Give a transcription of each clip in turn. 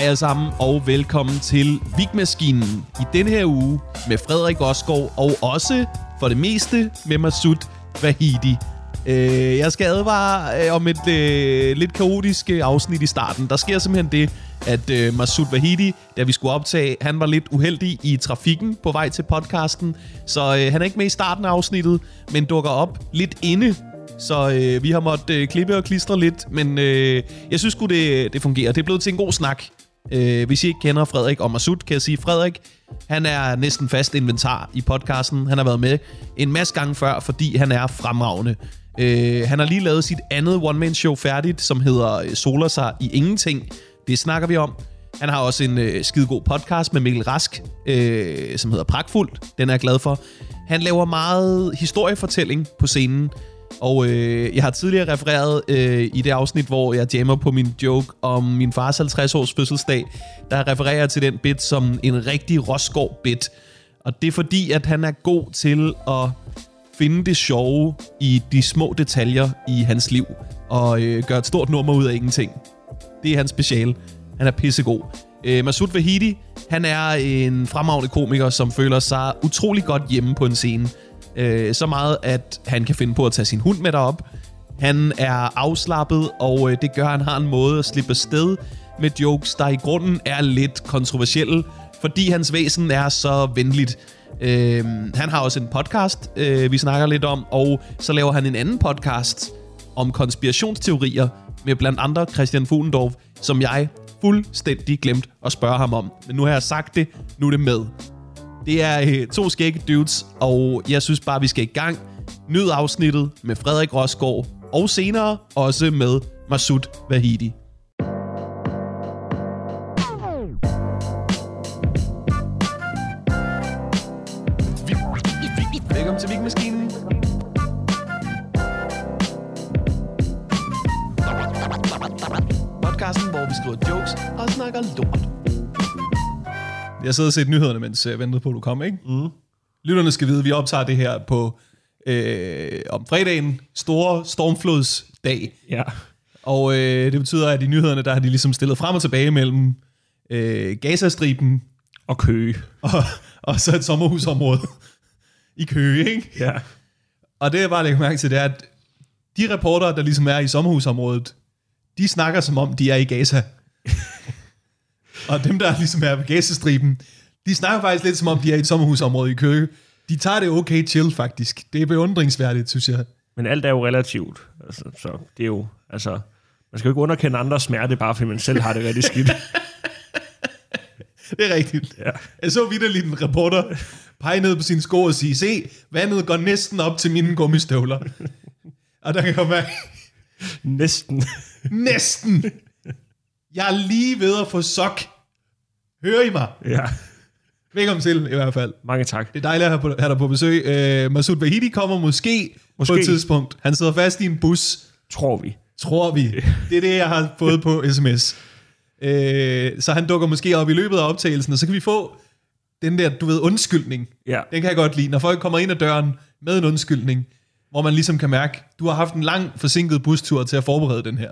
Hej alle sammen, og velkommen til Vigmaskinen i denne her uge med Frederik Osgaard, og også for det meste med Masud Vahidi. Øh, jeg skal advare øh, om et øh, lidt kaotisk øh, afsnit i starten. Der sker simpelthen det, at øh, Masud Vahidi, da vi skulle optage, han var lidt uheldig i trafikken på vej til podcasten, så øh, han er ikke med i starten af afsnittet, men dukker op lidt inde så øh, vi har måttet øh, klippe og klistre lidt, men øh, jeg synes sgu, det, det fungerer. Det er blevet til en god snak. Øh, hvis I ikke kender Frederik og Masud, kan jeg sige, Frederik, han er næsten fast inventar i podcasten. Han har været med en masse gange før, fordi han er fremragende. Øh, han har lige lavet sit andet one-man-show færdigt, som hedder øh, Soler sig i ingenting. Det snakker vi om. Han har også en øh, skidegod podcast med Mikkel Rask, øh, som hedder Pragtfuldt. Den er jeg glad for. Han laver meget historiefortælling på scenen. Og øh, jeg har tidligere refereret øh, i det afsnit, hvor jeg jammer på min joke om min fars 50 års fødselsdag, der refererer jeg til den bit som en rigtig Rosgaard bit. Og det er fordi, at han er god til at finde det sjove i de små detaljer i hans liv, og øh, gøre et stort nummer ud af ingenting. Det er hans speciale. Han er pissegod. Øh, Masoud Vahidi, han er en fremragende komiker, som føler sig utrolig godt hjemme på en scene. Øh, så meget, at han kan finde på at tage sin hund med derop. Han er afslappet, og øh, det gør, at han har en måde at slippe sted med jokes, der i grunden er lidt kontroversielle, fordi hans væsen er så venligt. Øh, han har også en podcast, øh, vi snakker lidt om, og så laver han en anden podcast om konspirationsteorier med blandt andre Christian Fuglendorf, som jeg fuldstændig glemt at spørge ham om. Men nu har jeg sagt det, nu er det med. Det er øh, to skægge dudes, og jeg synes bare, vi skal i gang. Nyd afsnittet med Frederik Rosgaard, og senere også med Masud Vahidi. Velkommen til Vigmaskinen. Podcasten, hvor vi skriver jokes og snakker lort. Jeg sidder og set nyhederne, mens jeg ventede på, at du kom, ikke? Mm. Lytterne skal vide, at vi optager det her på øh, om fredagen, store stormflodsdag. Ja. Og øh, det betyder, at i nyhederne, der har de ligesom stillet frem og tilbage mellem øh, Gazastriben Og Køge. og, og så et sommerhusområde i Køge, ikke? Ja. Og det jeg bare lægger mærke til, det er, at de reporter, der ligesom er i sommerhusområdet, de snakker som om, de er i Gaza. Og dem, der ligesom er ved Gazastriben, de snakker faktisk lidt som om, de er i et sommerhusområde i Køge. De tager det okay chill, faktisk. Det er beundringsværdigt, synes jeg. Men alt er jo relativt. Altså, så det er jo, altså, man skal jo ikke underkende andres smerte, bare fordi man selv har det rigtig skidt. Det er rigtigt. Ja. Jeg så vidderligt en reporter pege ned på sine sko og sige, se, vandet går næsten op til mine gummistøvler. og der kan jeg mærke, Næsten. næsten. Jeg er lige ved at få sok. Hører I mig? ja. Velkommen til, i hvert fald. Mange tak. Det er dejligt at have, dig på besøg. Uh, Masud Vahidi kommer måske, måske på et tidspunkt. Han sidder fast i en bus, Tror vi. tror vi. Det er det, jeg har fået på sms. Uh, så han dukker måske op i løbet af optagelsen, og så kan vi få den der, du ved, undskyldning. Ja. Den kan jeg godt lide. Når folk kommer ind ad døren med en undskyldning, hvor man ligesom kan mærke, du har haft en lang forsinket bustur til at forberede den her.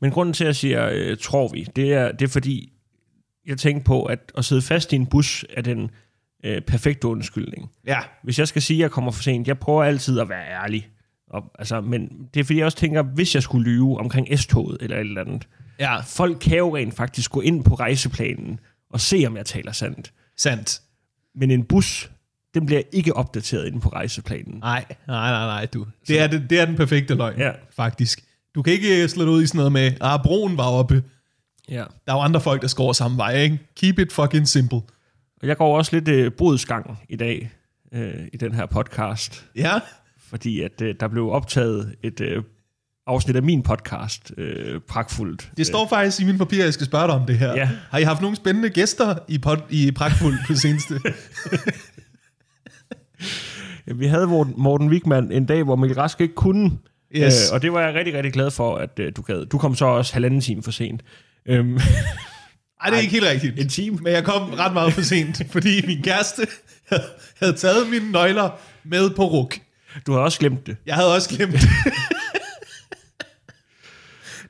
Men grunden til, at jeg siger, øh, tror vi, det er, det er fordi, jeg tænker på, at at sidde fast i en bus er den øh, perfekte undskyldning. Ja, Hvis jeg skal sige, at jeg kommer for sent, jeg prøver altid at være ærlig. Og, altså, men det er fordi, jeg også tænker, hvis jeg skulle lyve omkring S-toget eller et eller andet, ja, folk kan jo rent faktisk gå ind på rejseplanen og se, om jeg taler sandt. sandt. Men en bus, den bliver ikke opdateret inde på rejseplanen. Nej, nej, nej, nej, du. Det er, det, det er den perfekte løgn, Ja. faktisk. Du kan ikke slå det ud i sådan noget med, ah, broen var oppe. Ja. Der er jo andre folk, der går samme vej, ikke? Keep it fucking simple. Og jeg går også lidt øh, bodsgang i dag øh, i den her podcast, Ja, fordi at øh, der blev optaget et øh, afsnit af min podcast, øh, pragtfuldt. det står faktisk i mine papirer, jeg skal spørge dig om det her. Ja. Har I haft nogle spændende gæster i, pod, i Pragtfuld på seneste? Ja, vi havde Morten- Morten Wigman en dag, hvor Mikkel Rask ikke kunne. Yes. Øh, og det var jeg rigtig, rigtig glad for, at øh, du gad. Du kom så også halvanden time for sent. Øhm, Ej, det er ikke helt rigtigt. en time. Men jeg kom ret meget for sent, fordi min kæreste havde- havde taget mine nøgler med på ruk. Du har også glemt det. Jeg havde også glemt det.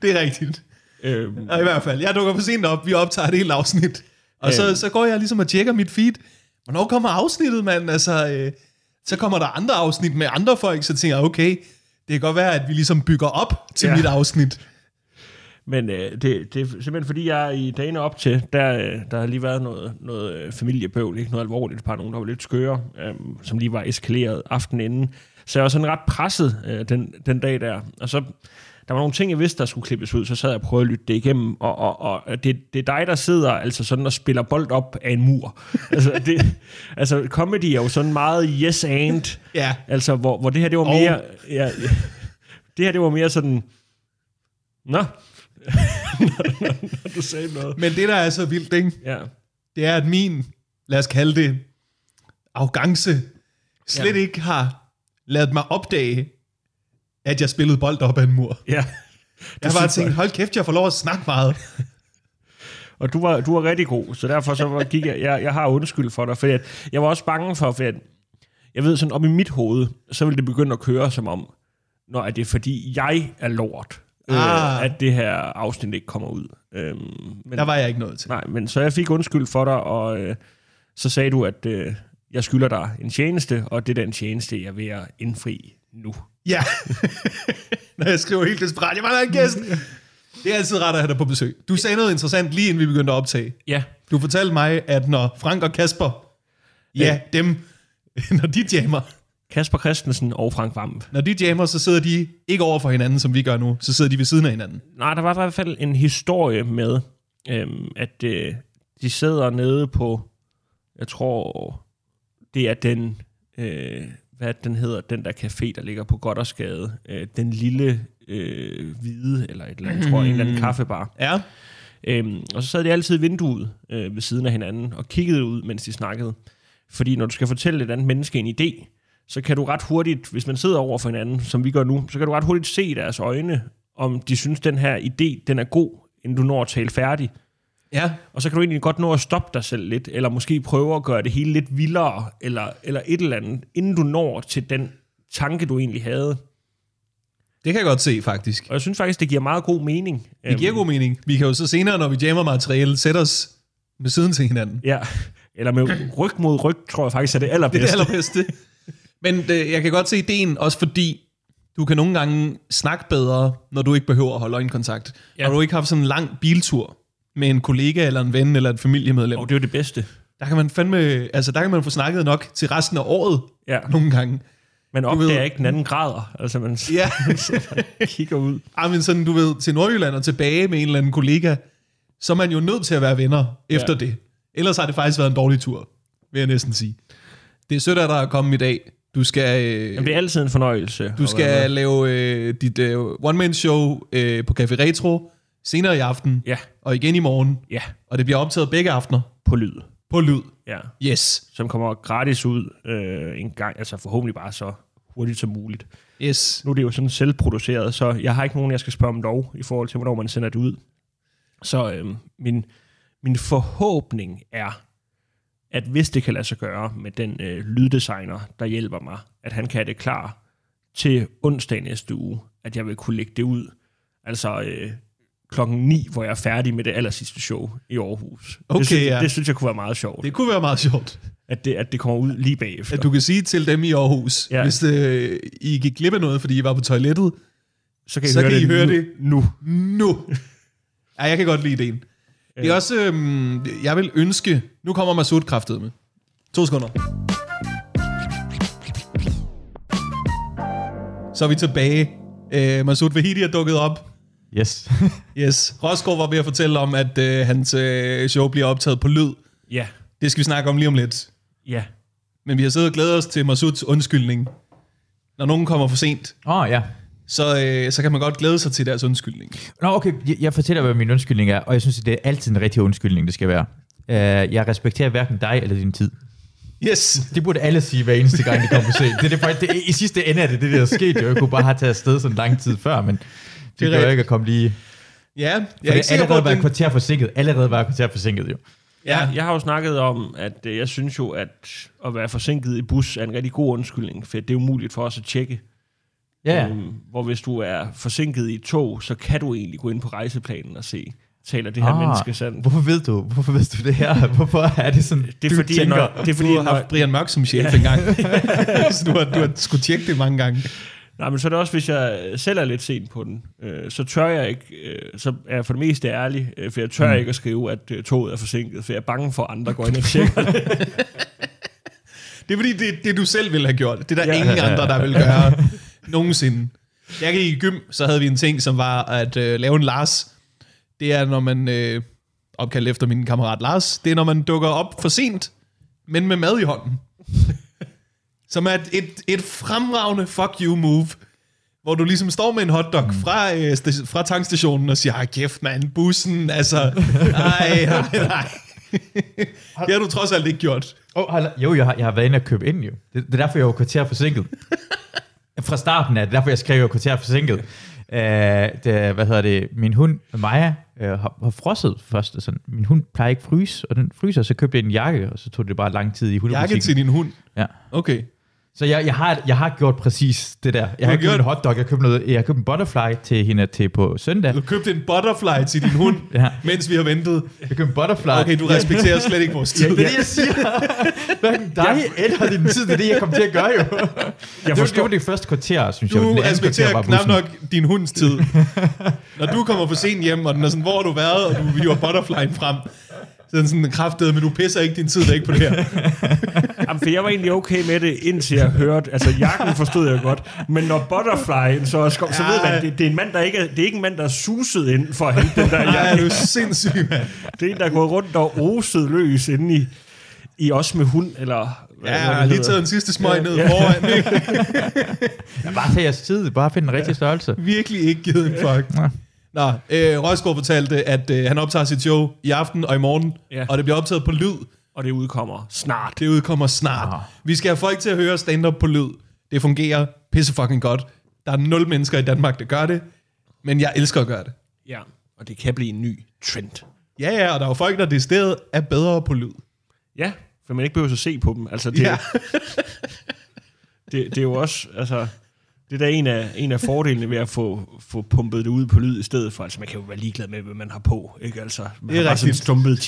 det er rigtigt. Øhm, Og i hvert fald, jeg dukker for sent op, vi optager et helt afsnit. Og så, Øhm. så går jeg ligesom og tjekker mit feed. Hvornår kommer afsnittet, mand? Altså, øh, så kommer der andre afsnit med andre folk, så tænker jeg, okay, det kan godt være, at vi ligesom bygger op til. Ja. mit afsnit. Men øh, det, det er simpelthen fordi, jeg i dagene op til, der, øh, der har lige været noget, noget øh, familiebøvl, ikke noget alvorligt, et par nogen, der var lidt skøre, øh, som lige var eskaleret aftenen inden. Så jeg var sådan ret presset øh, den, den dag der. Og så, der var nogle ting, jeg vidste, der skulle klippes ud, så sad jeg og prøvede at lytte det igennem, og, og, og det, det er dig, der sidder altså sådan og spiller bold op af en mur. altså, det, altså, comedy er jo sådan meget yes and, Ja, altså, hvor, hvor det her, det var mere... Ja, ja, det her, det var mere sådan... Nå, når, når, når du sagde noget. men det, der er så vildt, ikke? Ja, det er, at min, lad os kalde det, arrogance, slet ja. Ikke har lavet mig opdage, at jeg spillede bold op ad en mur. ja. Jeg har bare tænkt, jeg. hold kæft, jeg får lov at snakke meget. Og du var, du var rigtig god, så derfor så gik jeg, jeg, jeg har undskyld for dig, for jeg, jeg var også bange for, for at, jeg ved sådan, op i mit hoved, så ville det begynde at køre som om, når det er fordi, jeg er lort, Ah. øh, at det her afsnit ikke kommer ud. Øhm, men, Der var jeg ikke noget til. Nej, men så jeg fik undskyld for dig, og øh, så sagde du, at øh, jeg skylder dig en tjeneste, og det er den tjeneste, jeg ved at indfri nu. Ja. Når jeg skriver helt desperat, jeg var en gæst. Det er altid rart at have dig på besøg. Du sagde noget interessant lige inden vi begyndte at optage. Ja, Du fortalte mig, at når Frank og Kasper, ja, dem, når de jammer, Kasper Christensen og Frank Vamp. når de jammer, så sidder de ikke over for hinanden, som vi gør nu. Så sidder de ved siden af hinanden. Nej, der var i hvert fald en historie med, øhm, at øh, de sidder nede på, jeg tror, det er den, øh, hvad den hedder, den der café, der ligger på Goddersgade. Øh, den lille øh, hvide, eller et eller andet, tror jeg, en eller anden kaffebar. Ja. Øhm, og så sad de altid i vinduet øh, ved siden af hinanden og kiggede ud, mens de snakkede. Fordi når du skal fortælle et andet menneske en idé, så kan du ret hurtigt, hvis man sidder over for hinanden, som vi gør nu, så kan du ret hurtigt se i deres øjne, om de synes, den her idé, den er god, inden du når at tale færdig. Ja. Og så kan du egentlig godt nå at stoppe dig selv lidt, eller måske prøve at gøre det hele lidt vildere, eller, eller et eller andet, inden du når til den tanke, du egentlig havde. Det kan jeg godt se, faktisk. Og jeg synes faktisk, det giver meget god mening. Det giver god mening. Vi kan jo så senere, når vi jammer materiale, sætte os med siden til hinanden. Ja, eller med ryg mod ryg, tror jeg faktisk er det Det er allerbedste. det allerbedste. Men det, jeg kan godt se ideen, også fordi du kan nogle gange snakke bedre, når du ikke behøver at holde øjenkontakt. Ja. Ja. Og du ikke har sådan en lang biltur med en kollega, eller en ven, eller et familiemedlem. Og det er jo det bedste. Der kan man fandme, altså der kan man få snakket nok til resten af året, Ja. nogle gange. Man ved- opdager ikke den anden grader. Altså, man Ja, kigger ud. ah, men sådan, du ved, til Nordjylland og tilbage med en eller anden kollega, så er man jo nødt til at være venner efter Ja. det. Ellers har det faktisk været en dårlig tur, vil jeg næsten sige. Det er sødt af dig at komme i dag. Du skal, øh, Jamen, det er altid en fornøjelse. Du skal lave øh, dit øh, one-man-show øh, på Café Retro senere i aften, Ja, og igen i morgen. ja, Og det bliver optaget begge aftener på lyd. på lyd. Ja, Yes, som kommer gratis ud øh, en gang, altså forhåbentlig bare så hurtigt som muligt. yes. Nu er det jo sådan selvproduceret, så jeg har ikke nogen, jeg skal spørge om lov i forhold til, hvornår man sender det ud. Så øh, min, min forhåbning er, at hvis det kan lade sig gøre med den øh, lyddesigner, der hjælper mig, at han kan have det klar til onsdag næste uge, at jeg vil kunne lægge det ud. Altså øh, klokken 9, hvor jeg er færdig med det aller sidste show i Aarhus. Okay, det, synes, ja. det synes jeg kunne være meget sjovt, Det kunne være meget sjovt, at det, at det kommer ud lige bagefter. at du kan sige til dem i Aarhus, ja. Hvis øh, I gik glip af noget, fordi I var på toilettet, så kan I, så høre, kan det I høre nu, det. nu. nu. Ja, jeg kan godt lide ideen. Det er også, øhm, jeg vil ønske, nu kommer Masud kraftet med. To sekunder. Så er vi tilbage. Øh, Masud Vahidi er dukket op. Yes. Yes. Rosgaard var ved at fortælle om, at øh, hans øh, show bliver optaget på lyd. Ja, Det skal vi snakke om lige om lidt. ja. Men vi har siddet og glædet os til Masuds undskyldning. Når nogen kommer for sent, Åh, oh, ja. Så, øh, så kan man godt glæde sig til deres undskyldning. Nå, okay. Jeg, jeg fortæller, hvad min undskyldning er, og jeg synes, at det er altid en rigtig undskyldning, det skal være. Uh, jeg respekterer hverken dig eller din tid. Yes. Det burde alle sige hver eneste gang, de kommer for sent. Det er det, faktisk- det, I sidste ende er det det, der er sket. Jo. Jeg kunne bare have taget afsted sådan lang tid før, men det, Det det gør ikke at komme lige... Ja, jeg For er ikke det sikker på, allerede var den... kvarter forsinket. Allerede var kvarter forsinket, jo. Ja, Jeg, jeg har jo snakket om, at øh, jeg synes jo, at at være forsinket i bus er en rigtig god undskyldning, for det er umuligt for os at tjekke. Ja, ja. Øhm, hvor hvis du er forsinket i tog, så kan du egentlig gå ind på rejseplanen og se, taler det her ah, menneske sandt. Hvorfor ved du, hvorfor ved du det her? Hvorfor er det sådan, Det er du fordi, tænker? når, det er fordi Du har haft Brian Mørk som chef engang. så du har, du har skulle tjekke det mange gange. nej, men så er det også, hvis jeg selv er lidt sent på den, øh, så tør jeg ikke, øh, så er jeg for det meste ærlig, øh, for jeg tør mm. ikke at skrive, at øh, toget er forsinket, for jeg er bange for, at andre går ind og tjekker det. Det er fordi, det, det du selv ville have gjort. Det er der Ja. ja. ingen andre, der vil gøre nogensinde. Jeg gik i gym, så havde vi en ting, som var at øh, lave en Lars. Det er, når man, øh, opkaldt efter min kammerat Lars, det er, når man dukker op for sent, men med mad i hånden. som er et, et, et fremragende fuck you move, hvor du ligesom står med en hotdog mm. fra, øh, sta- fra tankstationen og siger, "Ej, kæft mand, bussen, altså, nej, nej, nej. det har du trods alt ikke gjort. Oh, jo, jeg har, jeg har været inde og købe ind jo. Det, det er derfor, jeg var kvarter forsinket. Fra starten af, det er derfor, jeg skrev, var kvarter forsinket. Uh, det, hvad hedder det, min hund, Maja, uh, har, har frosset først. Sådan. Min hund plejer ikke fryse, og den fryser, så købte jeg en jakke, og så tog det bare lang tid i Jakke hundebutikken. til din hund. Ja. Okay. Så jeg, jeg, har, jeg har gjort præcis det der. Jeg har har købt gjort- en hotdog, jeg har købt, noget, jeg har købt en butterfly til hende til på søndag. Du købte en butterfly til din hund, Ja. mens vi har ventet. Jeg købte en butterfly. Okay, du respekterer slet ikke vores tid. Det er det, jeg siger. Hverken dig eller din tid, det er det, jeg kommer til at gøre jo. Jeg var, det var det første kvarter, synes jeg. Du anden kvarter respekterer knap nok din hunds tid. Når du kommer for sent hjem, og den er sådan, hvor har du været, og du hiver butterflyen frem. Så er den sådan kraftet, men du pisser ikke din tid væk på det her. Jamen, for jeg var egentlig okay med det, indtil jeg hørte, altså jakken forstod jeg godt, men når butterflyen så også kom, så Ja. ved man, det, det er en mand, der ikke er, det er ikke en mand, der er suset ind for at hente den der Nej, jakke. du er sindssyg, mand. Det er en, der er gået rundt og oset løs inde i, i os med hund, eller hvad, Ja, jeg har lige taget en sidste smøg Ja, ned ja. foran. Ikke? Ja, bare tag jeres tid, bare find den rigtige størrelse. Virkelig ikke givet en fuck. Ja. Nå, øh, Røsgaard fortalte, at øh, han optager sit show i aften og i morgen, Ja. og det bliver optaget på lyd. Og det udkommer snart. Det udkommer snart. Ah. Vi skal have folk til at høre stand-up på lyd. Det fungerer pisse fucking godt. Der er nul mennesker i Danmark, der gør det. Men jeg elsker at gøre det. Ja, og det kan blive en ny trend. Ja, ja, og der er jo folk, der decideret er bedre på lyd. Ja, for man ikke behøver at se på dem. Altså, det, Ja. det, det er jo også, altså, det er da en af, en af fordelene ved at få, få pumpet det ud på lyd i stedet for. Altså, man kan jo være ligeglad med, hvad man har på, ikke? Altså, man Det er har bare sådan en rigtigt. stumpet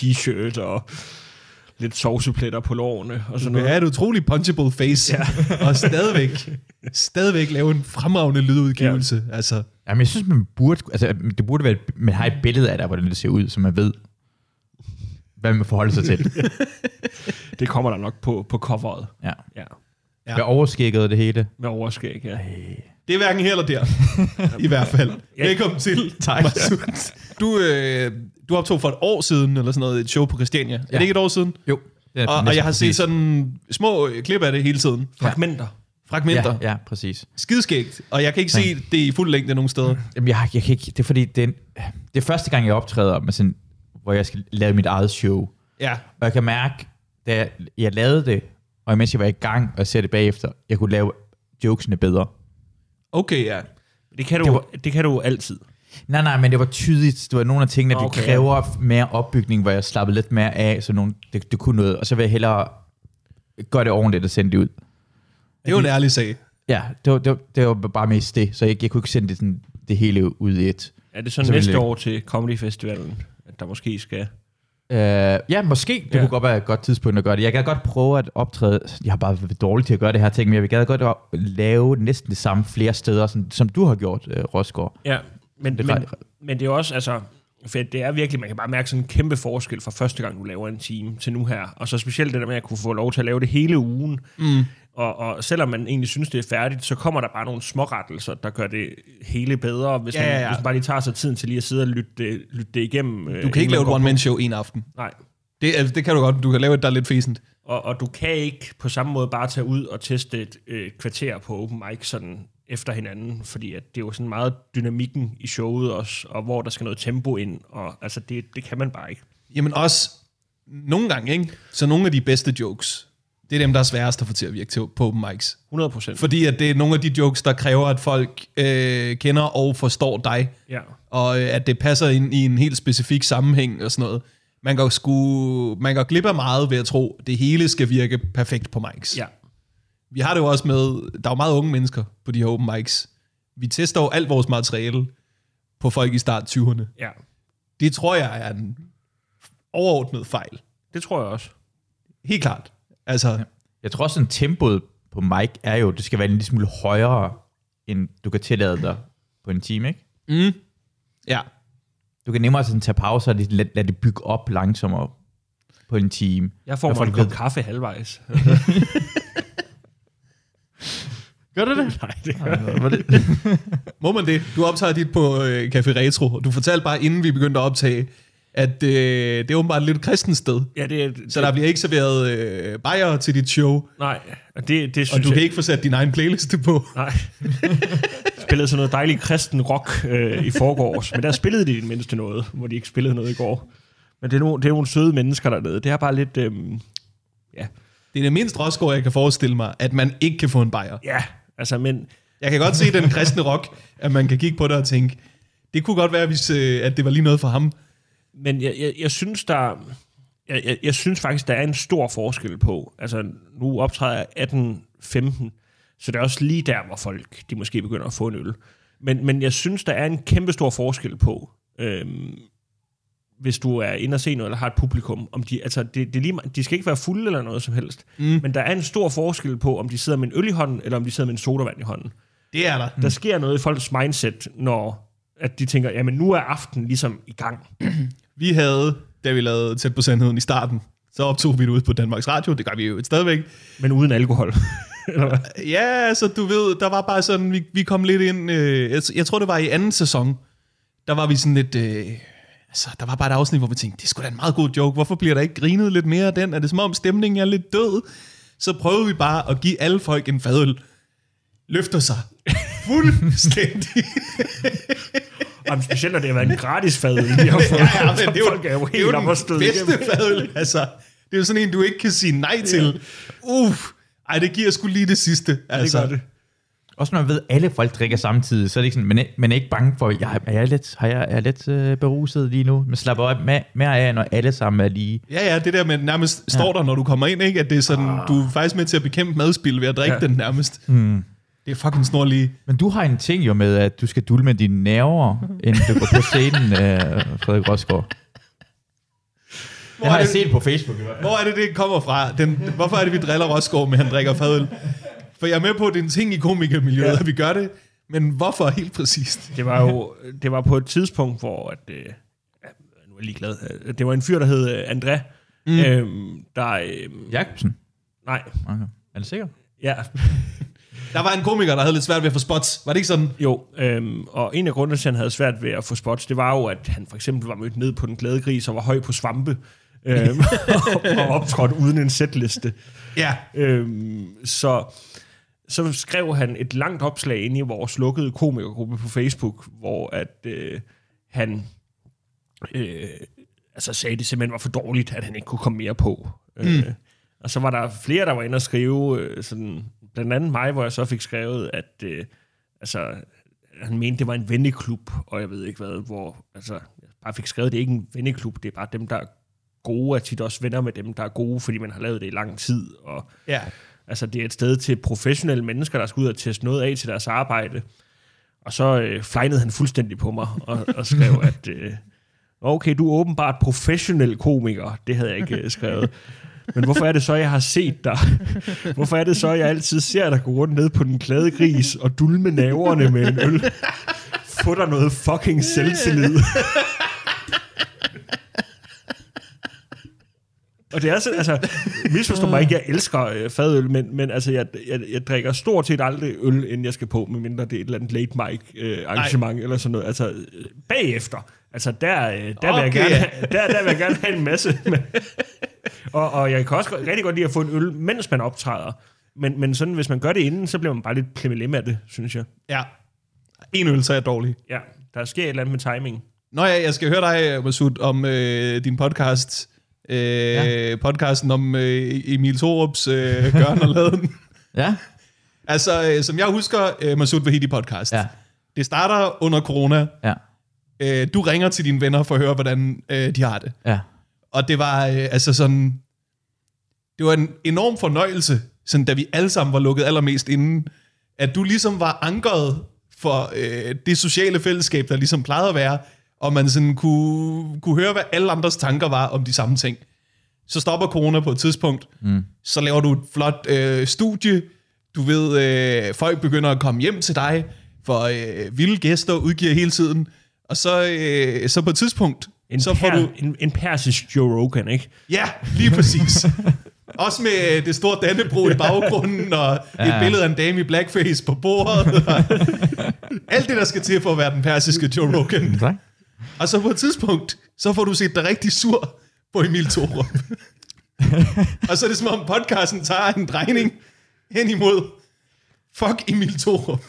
t-shirt og lidt sovsepletter på lårene og sådan noget. have et utroligt punchable face, ja. og stadigvæk, stadigvæk lave en fremragende lydudgivelse. Ja. Altså, Jamen, jeg synes, man burde, altså, det burde være, man har et billede af dig, hvordan det ser ud, så man ved, hvad man forholder sig til. Det kommer der nok på, på coveret. Ja. Ja, Ja. Med overskægget og det hele. med overskæg, ja. Det er hverken her eller der, i hvert fald. Ja. Velkommen til. Tak. Du, øh, du optog for et år siden, eller sådan noget, et show på Christiania. Ja. Er Ja. det ikke et år siden? Jo. Det er Og, og jeg har set sådan små klip af det hele tiden. Fragmenter. Fragmenter. Ja, ja, præcis. Skidskægt, og jeg kan ikke se det i fuld længde nogen steder. Jamen, jeg, jeg kan ikke, det er fordi, det er, en, det er første gang, jeg optræder, med sådan, hvor jeg skal lave mit eget show. Ja. Og jeg kan mærke, da jeg, jeg lavede det, og mens jeg var i gang, og ser det bagefter, jeg kunne lave jokesene bedre. Okay, ja. Det kan, du, Det det, var- det kan du altid. Nej, nej, men det var tydeligt. Det var nogle af tingene, det Okay, kræver mere opbygning, hvor jeg slappede lidt mere af, så nogle, det, det kunne noget. Og så vil jeg hellere gøre det ordentligt og sende det ud. Det er jo en ærlig sag. Ja, det var, det var, det var bare mest det. Så jeg, jeg kunne ikke sende det, sådan, det hele ud i et. Er det så, Så næste jeg- år til Comedy Festivalen, at der måske skal... Uh, ja, måske. Det Ja. kunne godt være et godt tidspunkt at gøre det. Jeg kan godt prøve at optræde. Jeg har bare været dårlig til at gøre det her ting, men jeg vil gerne godt at lave næsten det samme flere steder, sådan, som du har gjort, uh, Rosgaard. Ja, men, Det men, men det er også, altså, for det er virkelig, man kan bare mærke sådan en kæmpe forskel fra første gang, du laver en time til nu her. Og så specielt det der med at kunne få lov til at lave det hele ugen. Mm. Og, og selvom man egentlig synes, det er færdigt, så kommer der bare nogle smårettelser, der gør det hele bedre, hvis, Ja, man, ja, ja. hvis man bare lige tager sig tiden til lige at sidde og lytte det, lytte det igennem. øh, Du kan ikke lave et one-man-show en aften. Nej. Det, altså, det kan du godt. Du kan lave et, der er lidt fæsent. Og, og du kan ikke på samme måde bare tage ud og teste et, øh, kvarter på open mic sådan efter hinanden, fordi at det er jo sådan meget dynamikken i showet også, og hvor der skal noget tempo ind, og altså det, det kan man bare ikke. Jamen også nogle gange, ikke? Så nogle af de bedste jokes, det er dem, der er sværest at få til at virke til på open mics. 100 procent. Fordi at det er nogle af de jokes, der kræver, at folk øh, kender og forstår dig. Ja. Og øh, at det passer ind i en helt specifik sammenhæng og sådan noget. Man går, sgu, man går glip af meget ved at tro, at det hele skal virke perfekt på mics. Ja. Vi har det jo også med, der er jo meget unge mennesker på de her open mics. vi tester jo alt vores materiale på folk i start 20'erne. Ja, Det tror jeg er en overordnet fejl. det tror jeg også. Helt klart. Altså, Jeg tror også, at tempoet på mic er jo, det skal være en lille smule højere, end du kan tillade dig på en time, ikke? mm, ja. Du kan nemmere sådan tage pauser og lade, lade det bygge op langsommere på en time. Jeg får mig en folk kop kaffe halvvejs. Gør du det? Nej, det gør jeg det? Må man det? Du optager dit på øh, Café Retro, og du fortalte bare, inden vi begyndte at optage, at øh, det er åbenbart et lidt kristent sted. Ja, det er... Så der bliver ikke serveret øh, bajer til dit show, Nej, og det, det synes og du jeg... kan ikke få sat din egen playliste på. Nej. spillede sådan noget dejlig kristen rock øh, i forgårs, men der spillede de i det mindste noget, hvor de ikke spillede noget i går. Men det er nogle, det er nogle søde mennesker dernede. Det er bare lidt... Øh, ja. Det er det mindst Rosgaard, jeg kan forestille mig, at man ikke kan få en bajer. ja, altså, men... Jeg kan godt se den kristne rock, at man kan kigge på det og tænke, det kunne godt være, hvis, øh, at det var lige noget for ham. Men jeg, jeg, jeg synes, der... Jeg, jeg, jeg synes faktisk, der er en stor forskel på. Altså, nu optræder jeg 18-15, så det er også lige der, hvor folk de måske begynder at få en øl. Men, men jeg synes, der er en kæmpe stor forskel på, øhm, hvis du er inde og se noget, eller har et publikum. Om de, altså, det, det lige, de skal ikke være fulde eller noget som helst. Mm. Men der er en stor forskel på, om de sidder med en øl i hånden, eller om de sidder med en sodavand i hånden. Det er der. Der sker noget i folks mindset, når at de tænker, jamen nu er aftenen ligesom i gang. Vi havde, da vi lavede Tæt på Sandheden i starten, så optog vi det ud på Danmarks Radio, det gør vi jo stadigvæk. Men uden alkohol. Ja, så du ved, der var bare sådan, vi, vi kom lidt ind, øh, jeg, jeg tror det var i anden sæson, der var vi sådan lidt, øh, altså der var bare et afsnit, hvor vi tænkte, det er sgu da en meget god joke, hvorfor bliver der ikke grinet lidt mere af den? Er det som om stemningen er lidt død? Så prøvede vi bare at give alle folk en fadøl. Løfter sig fuldstændig. Jamen, specielt når det har været en gratis fadøl, vi har fået. ja, ja, men det er jo, Folk er jo det jo helt og støde den bedste igennem. fadøl. Altså, det er jo sådan en, du ikke kan sige nej til. Uff, ej, det giver sgu lige det sidste. Altså. Det gør det. Også når man ved, at alle folk drikker samtidig, så er det ikke sådan, man er, man er ikke bange for, jeg, er jeg lidt, har jeg, er jeg lidt øh, beruset lige nu? Man slapper op med, mere af, når alle sammen er lige. Ja, ja, det der med nærmest står der, når du kommer ind, ikke? at det er sådan, ah. du er faktisk med til at bekæmpe madspil ved at drikke ja. Ja. den nærmest. Mm. Det er fucking snorlige. Men du har en ting jo med, at du skal dulme med dine nerver, inden du går på scenen, øh, Frederik Rosgaard. Hvor Det har er jeg det, set på Facebook. hvor er det, det kommer fra? Den, hvorfor er det, vi driller Rosgaard med, at han drikker fadøl? For jeg er med på, at det er en ting i komikermiljøet, ja. at vi gør det. Men hvorfor helt præcist? Det var jo det var på et tidspunkt, hvor... At, øh, nu er jeg lige glad. Øh, Det var en fyr, der hed øh, André. Mm. Øhm, der... Øh, Jacobsen? nej. Okay. Er det sikkert? Ja, Der var en komiker, der havde lidt svært ved at få spots. Var det ikke sådan? jo. Øhm, og en af grundene til, at han havde svært ved at få spots, det var jo, at han for eksempel var mødt ned på den glade gris og var høj på svampe. øhm, og optrådt uden en sætliste. Ja. Øhm, så, så skrev han et langt opslag ind i vores lukkede komikergruppe på Facebook, hvor at øh, han øh, altså sagde, at det simpelthen var for dårligt, at han ikke kunne komme mere på. Mm. Øh, og så var der flere, der var inde og skrive, øh, sådan, blandt andet mig, hvor jeg så fik skrevet, at øh, altså, han mente, det var en venneklub, og jeg ved ikke hvad, hvor altså, jeg bare fik skrevet, det er ikke en venneklub, det er bare dem, der er gode, er tit også venner med dem, der er gode, fordi man har lavet det i lang tid, og Ja. Altså, det er et sted til professionelle mennesker, der skal ud og teste noget af til deres arbejde. Og så øh, flejnede han fuldstændig på mig og, og skrev, at øh, okay, du er åbenbart professionel komiker. Det havde jeg ikke øh, skrevet. Men hvorfor er det så, jeg har set dig? Hvorfor er det så, jeg altid ser dig gå rundt ned på den glade gris og dulme naverne med en øl? Få dig noget fucking selvtillid. Og det er sådan, altså, misforstå mig ikke, jeg elsker øh, fadøl, men, men altså, jeg, jeg, jeg drikker stort set aldrig øl, inden jeg skal på, medmindre det er et eller andet late mic øh, arrangement eller sådan noget. Altså, øh, bagefter, altså, der, øh, der, vil jeg Okay. gerne, have- der, der vil jeg gerne have en masse. Med. og, og jeg kan også rigtig godt lide at få en øl, mens man optræder. Men, men sådan, hvis man gør det inden, så bliver man bare lidt plimmelem af det, synes jeg. Ja. En øl, så er jeg dårlig. Ja, der sker et eller andet med timing. Nå ja, jeg skal høre dig, Masud, om øh, din podcast. Øh, ja. Podcasten om øh, Emil Thorups øh, Gørn og Laden. Ja. altså, øh, som jeg husker, øh, Masud Vahidi podcast. Ja. Det starter under corona. Ja. Øh, du ringer til dine venner for at høre, hvordan øh, de har det. Ja. Og det var øh, altså sådan... Det var en enorm fornøjelse, sådan, da vi alle sammen var lukket allermest inden, at du ligesom var ankeret for øh, det sociale fællesskab, der ligesom plejede at være, og man sådan kunne, kunne høre, hvad alle andres tanker var om de samme ting. Så stopper corona på et tidspunkt, mm. så laver du et flot øh, studie, du ved, øh, folk begynder at komme hjem til dig, for øh, vilde gæster udgiver hele tiden, og så, øh, så på et tidspunkt, En, så får per, du... en, en persisk Joe Rogan, ikke? Ja, lige præcis. Også med øh, det store Dannebro i baggrunden, og ja. et billede af en dame i blackface på bordet. Alt det, der skal til for at være den persiske Joe Rogan. Tak. Og så på et tidspunkt, så får du set dig rigtig sur på Emil Thorup. og så er det som om podcasten tager en drejning hen imod fuck Emil Thorup.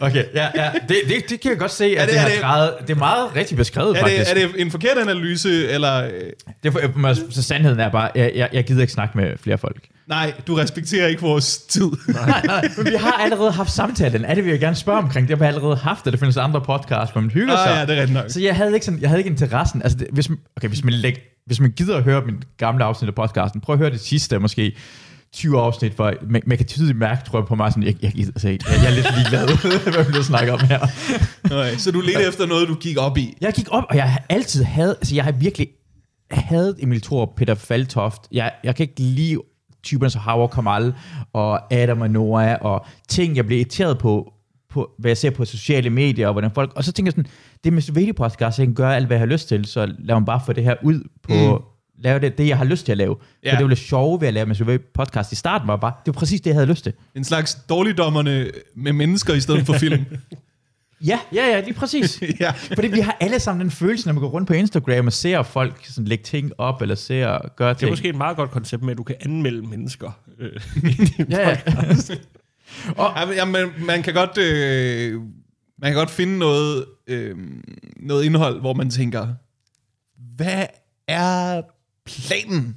Okay, ja, ja. Det, det, det kan jeg godt se, at det- det, er det- drejet, det er meget rigtig beskrevet, Er faktisk. det, er det en forkert analyse, eller... det er for, så sandheden er bare, jeg, jeg, jeg gider ikke snakke med flere folk. Nej, du respekterer ikke vores tid. Nej, nej, men vi har allerede haft samtalen. Er det, vi vil gerne spørge omkring? Det har vi allerede haft, og det findes andre podcasts, hvor man hygger sig. Ah, ja, det er nok. Så jeg havde ikke, sådan, jeg havde ikke interessen. Altså, det, hvis, man, okay, hvis, man læg, hvis man gider at høre min gamle afsnit af podcasten, prøv at høre det sidste, måske 20 afsnit, for man, man kan tydeligt mærke, tror jeg, på mig, sådan, jeg, jeg, altså, jeg, jeg er lidt ligeglad, hvad vi snakker om her. Nej, så du ledte efter noget, du gik op i. Jeg gik op, og jeg har altid havde, altså jeg har virkelig hadet Emil Thor Peter Faltoft. Jeg, jeg kan ikke lide typerne som Howard Kamal og Adam og Noah og ting, jeg bliver irriteret på, på, hvad jeg ser på sociale medier og hvordan folk, og så tænker jeg sådan, det er Mr. Video podcast, jeg kan gøre alt, hvad jeg har lyst til, så lad mig bare få det her ud på, mm. lave det, det, jeg har lyst til at lave. Ja. For det var det sjove ved at lave. Video podcast i starten, var bare, det var præcis det, jeg havde lyst til. En slags dårligdommerne med mennesker i stedet for film. Ja, ja, ja, lige præcis. ja. Fordi vi har alle sammen den følelse, når man går rundt på Instagram og ser folk sådan, lægge ting op, eller ser og gøre Det er ting. måske et meget godt koncept med, at du kan anmelde mennesker. Øh, Ja, ja. Ja, men- ja, man, man kan godt øh, man kan godt finde noget øh, noget indhold, hvor man tænker, hvad er planen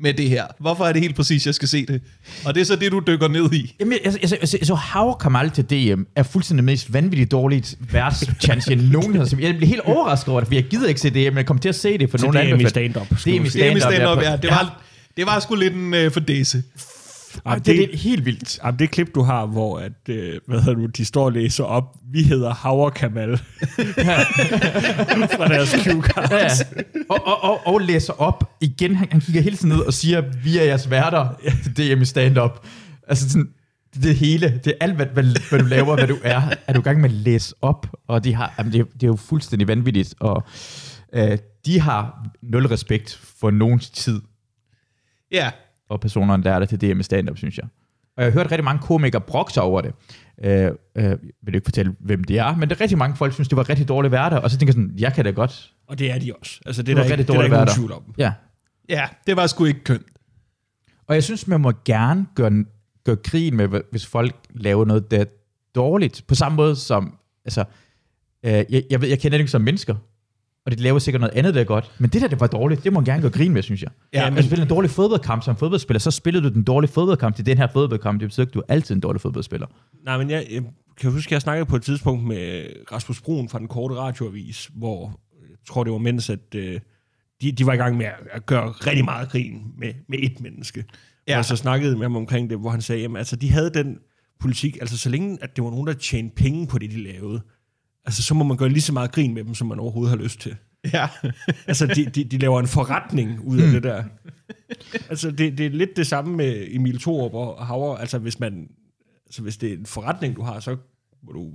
med det her? Hvorfor er det helt præcis, jeg skal se det? Og det er så det, du dykker ned i. Jamen, jeg, jeg, jeg, jeg, så Howard Kamal til DM er fuldstændig mest vanvittigt dårligt værtschance, jeg nogensinde har. Jeg bliver helt overrasket over det, for jeg gider ikke se det, men jeg kommer til at se det, for nogle DM i stand-up. Det er du sige. Det er med Stand-up, stand-up, ja. ja. Det var, det var sgu lidt en øh, fordæse. Ja, Jamen, det, det, det, er helt vildt. jamen, det klip, du har, hvor at, øh, hvad hedder du, de står og læser op, vi hedder Howard Kamal. Fra deres cue Ja, ja. Og, og, og, og læser op igen. Han, han kigger hele tiden ned og siger, vi er jeres værter til DM i stand-up. Altså sådan, det hele, det er alt, hvad, hvad, hvad du laver, hvad du er, er du i gang med at læse op. Og de har, jamen det, er- det er jo fuldstændig vanvittigt. Og øh, de har nul respekt for nogens tid Ja, og personerne, der er der til DM i stand-up, synes jeg. Og jeg har hørt rigtig mange komikere brokke sig over det. Øh, øh, jeg vil ikke fortælle, hvem det er, men det er rigtig mange folk, synes, det var rigtig dårlige værter. Og så tænker jeg sådan, jeg kan da godt. Og det er de også. Altså, det Det er var der ikke, det er der ikke nogen værter. tvivl om. Ja, ja, det var sgu ikke kønt. Og jeg synes, man må gerne gøre, gøre krigen med, hvis folk laver noget, der er dårligt. På samme måde som, altså, øh, jeg, jeg, ved, jeg kender ikke som mennesker, og de laver sikkert noget andet, der er godt. Men det der, det var dårligt, det må man gerne gøre grin med, synes jeg. Ja, Ja, men-. Hvis du spiller en dårlig fodboldkamp som fodboldspiller, så spiller du den dårlige fodboldkamp til den her fodboldkamp. Det betyder ikke, du er altid en dårlig fodboldspiller. Nej, men jeg, jeg kan huske, at jeg snakkede på et tidspunkt med Rasmus Brun fra den korte radioavis, hvor jeg tror, det var mens, at øh, de, de var i gang med at, at gøre rigtig meget grin med, med et menneske. Ja. Ja. Og så snakkede med ham omkring det, hvor han sagde, at altså, de havde den politik, altså så længe at det var nogen, der tjente penge på det, de lavede, altså så må man gøre lige så meget grin med dem, som man overhovedet har lyst til. Ja. Altså, de, de, de laver en forretning ud af det der. Altså, det, det er lidt det samme med Emil Thorup og Hauer. Altså, hvis man... Altså, hvis det er en forretning, du har, så må du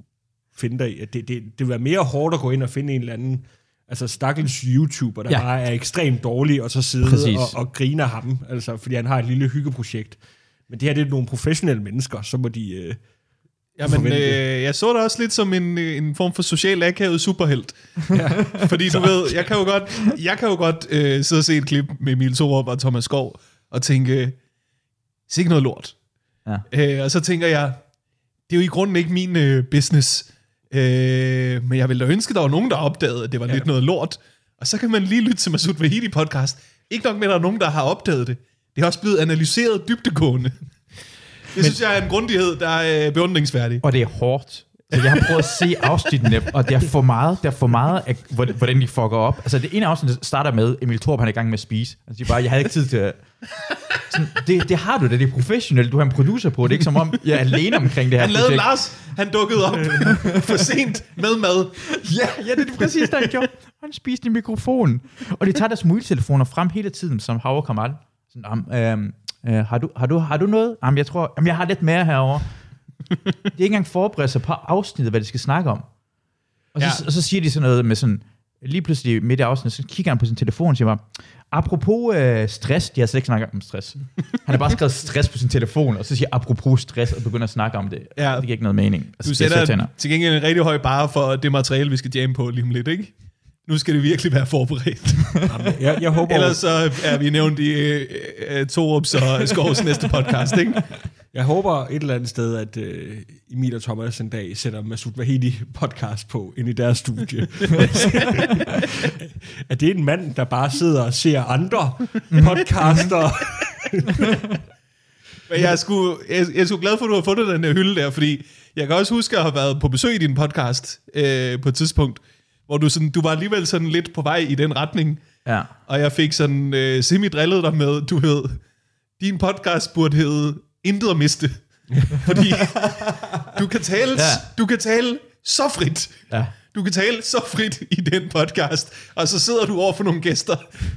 finde dig i, at det, det, det vil være mere hårdt at gå ind og finde en eller anden altså stakkels YouTuber, der ja. Bare er ekstremt dårlig, og så sidde Præcis. og, og grine af ham, altså, fordi han har et lille hyggeprojekt. Men det her, det er nogle professionelle mennesker, så må de... Øh, Jamen, øh, jeg så det også lidt som en, øh, en form for social akavet superhelt. Ja. Fordi du ved, jeg kan jo godt, jeg kan jo godt øh, sidde og se et klip med Emil Thorup og Thomas Skov, og tænke, sikke noget lort. Ja. Øh, og så tænker jeg, det er jo i grunden ikke min øh, business, øh, men jeg ville da ønske, der var nogen, der opdagede, at det var ja. lidt noget lort. Og så kan man lige lytte til Masud Vahidi podcast. Ikke nok med, at der er nogen, der har opdaget det. Det er også blevet analyseret dybdegående. Det synes jeg er en grundighed, der er øh, beundringsværdig. Og det er hårdt. Så jeg har prøvet at se afsnittene, og det er for meget, det er for meget, af, hvor- hvordan de fucker op. Altså det ene afsnit starter med, Emil Thorpe han er i gang med at spise. Han siger bare, jeg havde ikke tid til at... Sådan, det, det har du da, det er professionelt. Du har en producer på, det er ikke som om, jeg er alene omkring det her Han lavede projekt. Lars, han dukkede op for sent med mad. Ja, ja, det er præcis det, han gjorde. Han spiste i mikrofonen. Og de tager deres mobiltelefoner frem hele tiden, som Havre Kamal. Sådan, um, øhm, øh, har, du, har, du, har du noget? Jamen, jeg tror, jamen, jeg har lidt mere herover. Det er ikke engang forberedt sig på afsnittet, hvad de skal snakke om. Og så, Ja. og så siger de sådan noget med sådan, lige pludselig midt i afsnittet, så kigger han på sin telefon og siger bare, apropos øh, stress, de har slet ikke snakket om stress. Han har bare skrevet stress på sin telefon, og så siger apropos stress, og begynder at snakke om det. Ja. Det giver ikke noget mening. Altså, Du er sætter til gengæld en rigtig høj bare for det materiale, vi skal jamme på lige om lidt, ikke? Nu skal det virkelig være forberedt. Jeg, jeg håber, Ellers så er vi nævnt i øh, øh, Torups og Skovs næste podcast, ikke? jeg håber et eller andet sted, at øh, Emil og Thomas en dag sætter Masud Vahedi podcast på ind i deres studie. at det er en mand, der bare sidder og ser andre podcaster. Men jeg er, sgu, jeg, jeg er sgu glad for, at du har fundet den her hylde der, fordi jeg kan også huske at have været på besøg i din podcast øh, på et tidspunkt, hvor du, sådan, du var alligevel sådan lidt på vej i den retning, Ja. og jeg fik sådan øh, semi-drillet dig med, du hed, din podcast burde hedde Intet at miste. Fordi du kan tale, ja. Du kan tale så frit. Ja. Du kan tale så frit i den podcast, og så sidder du over for nogle gæster,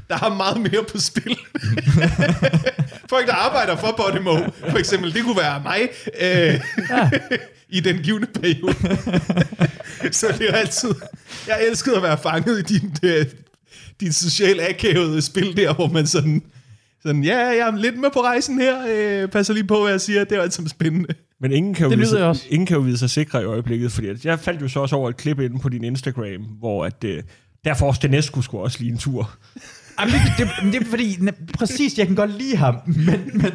der har meget mere på spil. Folk, der arbejder for Podimo, for eksempel, det kunne være mig, øh, i den givende periode. så det er altid... Jeg elskede at være fanget i din, øh, din socialt akavede spil der, hvor man sådan... Sådan, ja, jeg er lidt med på rejsen her. Øh, passer lige på, hvad jeg siger. Det er altid spændende. Men ingen kan, jo Det vide, sig, også. ingen kan jo vide sig sikre i øjeblikket, fordi at jeg faldt jo så også over et klip inde på din Instagram, hvor at, øh, der får Stenescu skulle også lige en tur. Jamen, det, det, det er fordi, ne- præcis, jeg kan godt lide ham, men, men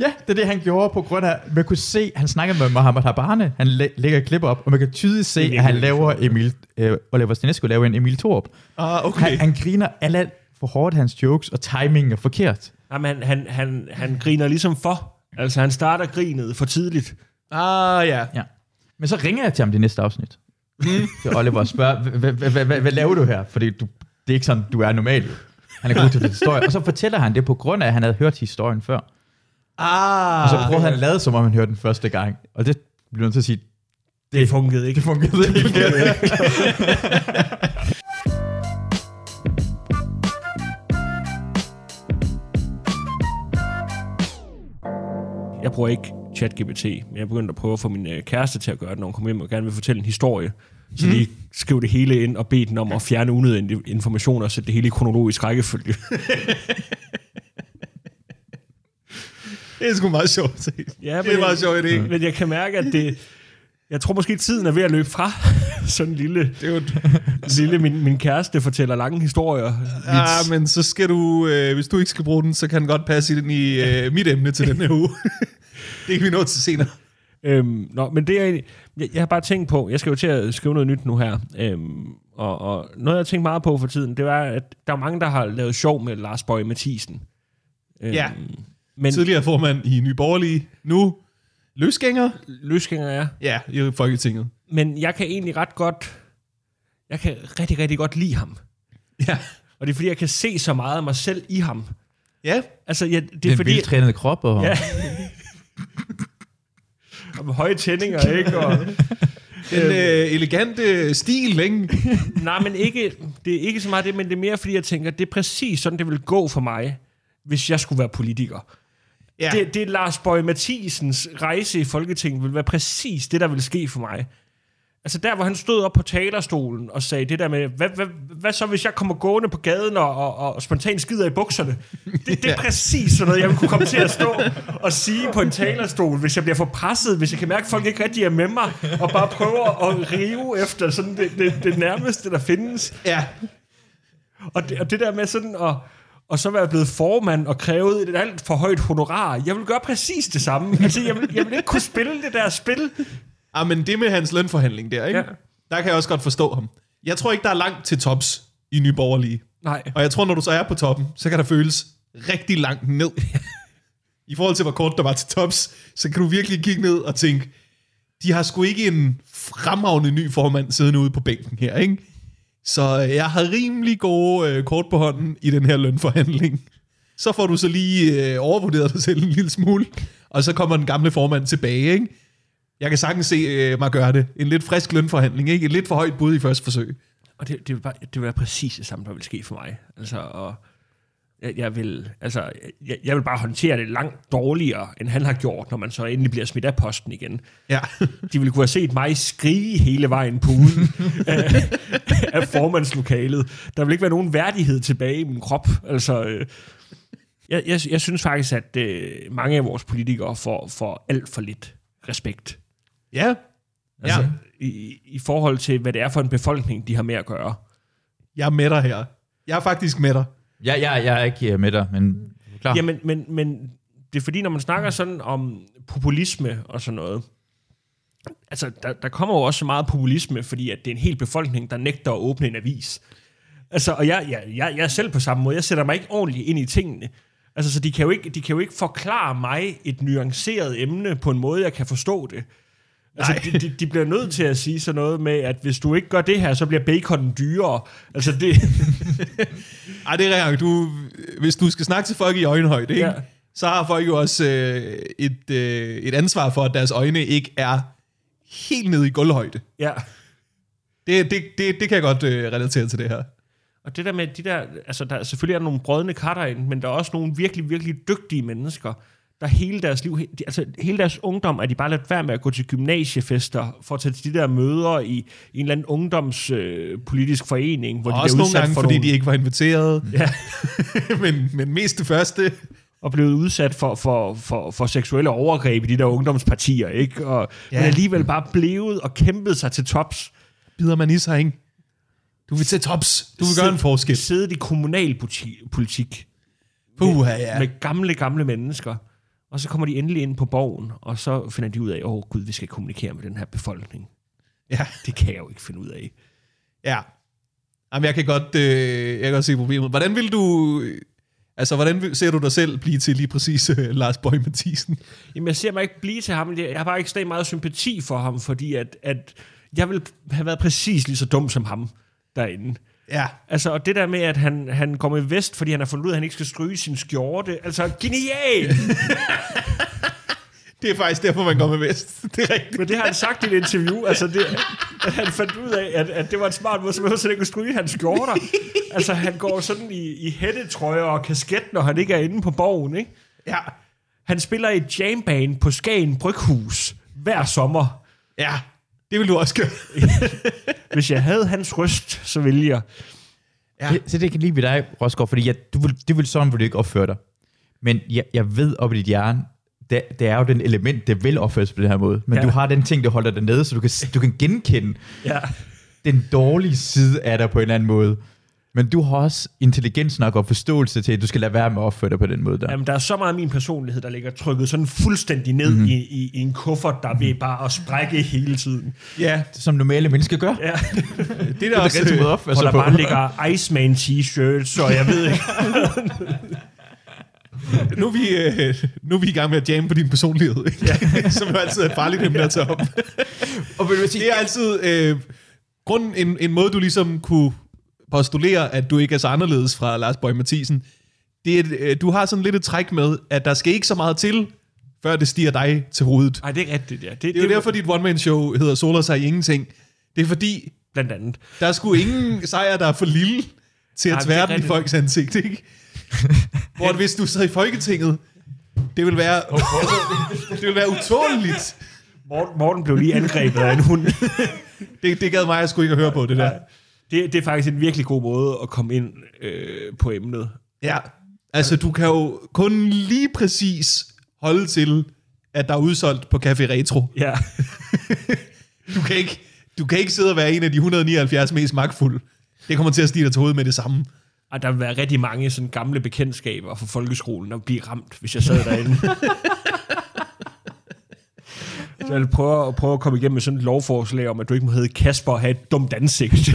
ja, det er det, han gjorde på grund af, man kunne se, han snakker med Mohamed Habane, han læ- lægger et klip op, og man kan tydeligt se, at han laver Emil, øh, Oliver Stenesco laver en Emil Thorup. Ah, okay. Han, han griner alt for hårdt hans jokes, og timingen er forkert. Jamen, han, han, han, han griner ligesom for. Altså, han starter grinet for tidligt. Ah, ja. Ja. Men så ringer jeg til ham det næste afsnit. Til Oliver og spørger, "Hva- hva- hva- hva- hvad laver du her? Fordi du, det er ikke sådan, du er normal. Han er god til det historie. Og så fortæller han det på grund af, at han havde hørt historien før. Ah, Og så prøvede han at lade, som om han hørte den første gang. Og det bliver nødt til at sige, Det fungerede ikke. det fungerede ikke. Jeg bruger ikke ChatGPT, men jeg begyndte at prøve at få min øh, kæreste til at gøre det, når hun kommer hjem og gerne vil fortælle en historie. Så lige skriv det hele ind og bed den om at fjerne unødige informationer og sætte det hele i kronologisk rækkefølge. Det er sgu meget sjovt. Ja, det er meget sjov idé. Men jeg kan mærke, at det... Jeg tror måske, tiden er ved at løbe fra. Sådan en lille... Det er jo lille min, min kæreste fortæller lange historier. Ja, Vits. men så skal du, øh, hvis du ikke skal bruge den, så kan den godt passe ind i øh, mit emne til den her uge. Det kan vi nå til senere. Øhm, nå, men det er jeg, jeg har bare tænkt på, jeg skal jo til at skrive noget nyt nu her, øhm, og, og noget jeg har tænkt meget på for tiden, det var, at der er mange, der har lavet sjov med Lars Bøge Mathisen. Øhm, Ja. Men Tidligere formand i Nye Borgerlige, nu løsgænger. løsgænger er, Ja, i Folketinget. men jeg kan egentlig ret godt, jeg kan rigtig, rigtig godt lide ham. Ja. Og det er fordi, jeg kan se så meget af mig selv i ham. Ja, Altså, ja, det er Den fordi... veltrænede krop. Og... Ja. med høje tændinger, ikke? Og, den øh, elegante stil, ikke? Nej, men ikke, det er ikke så meget det, men det er mere, fordi jeg tænker, det er præcis sådan, det vil gå for mig, hvis jeg skulle være politiker. Ja. Ja. Det, det er Lars Bøge Mathisens rejse i Folketinget vil være præcis det, der vil ske for mig. Altså der, hvor han stod op på talerstolen og sagde det der med, hvad, hvad, hvad så, hvis jeg kommer gående på gaden og, og, og spontant skider i bukserne? Det, det er Ja. præcis sådan noget, jeg kunne komme til at stå og sige på en talerstol, hvis jeg bliver for presset, hvis jeg kan mærke, at folk ikke rigtig er med mig, og bare prøver at rive efter sådan det, det, det nærmeste, der findes. ja. Og det, og det der med sådan at, og så være blevet formand og krævet et alt for højt honorar. Jeg vil gøre præcis det samme. Altså, jeg vil, jeg vil ikke kunne spille det der spil. Ah, men det med hans lønforhandling der, ikke? Ja. Der kan jeg også godt forstå ham. Jeg tror ikke, der er langt til tops i Nye Borgerlige. Nej. Og jeg tror, når du så er på toppen, så kan der føles rigtig langt ned. I forhold til, hvor kort der var til tops, så kan du virkelig kigge ned og tænke, de har sgu ikke en fremragende ny formand siddende ude på bænken her, ikke? Så øh, jeg har rimelig gode øh, kort på hånden i den her lønforhandling. Så får du så lige øh, overvurderet dig selv en lille smule, og så kommer den gamle formand tilbage, ikke? Jeg kan sagtens se øh, mig gøre det. En lidt frisk lønforhandling, ikke? Et lidt for højt bud i første forsøg. Og det, det, vil bare, det vil være præcis det samme, der vil ske for mig. Altså, og jeg, jeg, vil, altså, jeg, jeg vil bare håndtere det langt dårligere, end han har gjort, når man så endelig bliver smidt af posten igen. Ja. De ville kunne have set mig skrige hele vejen på uden af, af formandslokalet. Der vil ikke være nogen værdighed tilbage i min krop. Altså, øh, jeg, jeg, jeg synes faktisk, at øh, mange af vores politikere får, får alt for lidt respekt. Ja. Altså, Ja. i, I forhold til, hvad det er for en befolkning, de har med at gøre. Jeg er med dig her. Jeg er faktisk med dig. Jeg, jeg, jeg er ikke øh, med dig, men klar. Jamen, men, men det er fordi, når man snakker sådan om populisme og sådan noget, altså, der, der kommer jo også så meget populisme, fordi at det er en hel befolkning, der nægter at åbne en avis. Altså, og jeg, jeg, jeg, jeg er selv på samme måde. Jeg sætter mig ikke ordentligt ind i tingene. Altså, så de kan, jo ikke, de kan jo ikke forklare mig et nuanceret emne på en måde, jeg kan forstå det. Altså, de, de, de bliver nødt til at sige sådan noget med, at hvis du ikke gør det her, så bliver baconen dyrere. Altså, det... Ej, det er rigtigt. Du, hvis du skal snakke til folk i øjenhøjde, ikke? Ja. Så har folk jo også øh, et, øh, et ansvar for, at deres øjne ikke er helt nede i gulvhøjde. ja. Det, det, det, det kan jeg godt øh, relatere til det her. Og det der med de der, altså der, selvfølgelig er der nogle brødne katter ind, men der er også nogle virkelig, virkelig dygtige mennesker, der hele deres liv, de- altså hele deres ungdom, er de bare ladt være med at gå til gymnasiefester, for at tage til de der møder i, i en eller anden ungdomspolitisk øh, forening, hvor Og de også nogle udsat gange, for fordi nogle, de ikke var inviteret. Ja. men, men mest det første. og blevet udsat for, for, for, for seksuelle overgreb i de der ungdomspartier, ikke? Og, ja. Men alligevel bare blevet og kæmpet sig til tops. Bider man i sig, ikke? Du vil til tops. Du vil gøre en forskel. Siddet i kommunalpolitik. Puha, ja. med gamle, gamle mennesker. Og så kommer de endelig ind på borgen, og så finder de ud af, åh oh, gud, vi skal kommunikere med den her befolkning. Ja. Det kan jeg jo ikke finde ud af. Ja. Jamen, jeg kan godt, øh, jeg kan godt se problemet. Hvordan vil du... Altså, hvordan ser du dig selv blive til lige præcis øh, Lars Bøge Mathisen? Jamen, jeg ser mig ikke blive til ham. Jeg har bare ekstremt meget sympati for ham, fordi at, at jeg vil have været præcis lige så dum som ham derinde. Ja. Altså, og det der med, at han, han går med vest, fordi han har fundet ud af, at han ikke skal stryge sin skjorte. Altså, genial! Det er faktisk derfor, man går med vest. Det er rigtigt. Men det har han sagt i et interview. Altså, det, at han fandt ud af, at, at det var en smart måde, så man ikke kunne stryge hans skjorter. altså, han går sådan i, i hættetrøjer og kasket, når han ikke er inde på borgen, ikke? Ja. Han spiller i et jambane på Skagen Bryghus hver sommer. Ja. Det vil du også gøre. Hvis jeg havde hans røst, så ville jeg. Ja. Det, så det kan lide ved dig, Rosgaard, fordi jeg, du vil, det vil sådan, vil du ikke opføre dig. Men jeg, jeg ved op i dit hjerne, det, det er jo den element, der vil opføres på den her måde. Men ja. du har den ting, der holder dig nede, så du kan, du kan genkende Ja. den dårlige side af dig på en eller anden måde. Men du har også intelligens nok og forståelse til, at du skal lade være med at opføre dig på den måde der. Jamen, der er så meget af min personlighed, der ligger trykket sådan fuldstændig ned mm-hmm. i, i, i en kuffert, der vil bare at sprække hele tiden. Ja. Som normale mennesker gør. Ja. Det er Det da er også... rigtig måde at Øh, opføre Hvor sig der på. bare ligger Iceman t-shirts, og jeg ved ikke. nu, er vi, øh, nu er vi i gang med at jamme på din personlighed, ikke? Ja. som jo altid er farligt emne at tage op. Og vil du sige, Det er altid øh, grunden, en, en måde, du ligesom kunne postulere, at du ikke er så anderledes fra Lars Bøge Mathisen. Det er, et, øh, du har sådan lidt et træk med, at der skal ikke så meget til, før det stiger dig til hovedet. Nej, det er rigtigt, ja. Det, Det er jo derfor, dit one-man-show hedder Soler sig i ingenting. Det er fordi, Blandt andet. der er sgu ingen sejr, der er for lille til at det den i folks ansigt, ikke? Hvor at hvis du sad i Folketinget, det vil være, det vil være utåleligt. Morten, Morten blev lige angrebet af en hund. Det, det gad mig, jeg skulle ikke høre på det der. Det, det er faktisk en virkelig god måde at komme ind øh, på emnet. Ja, altså du kan jo kun lige præcis holde til, at der er udsolgt på Café Retro. Ja. Du kan ikke, du kan ikke sidde og være en af de 179 mest magtfulde. Det kommer til at stige dig til hovedet med det samme. Og der vil være rigtig mange sådan gamle bekendtskaber fra folkeskolen, der vil blive ramt, hvis jeg sad derinde. Så jeg vil prøve, at prøve at komme igennem med sådan et lovforslag om, at du ikke må hedde Kasper og have et dumt ansigt.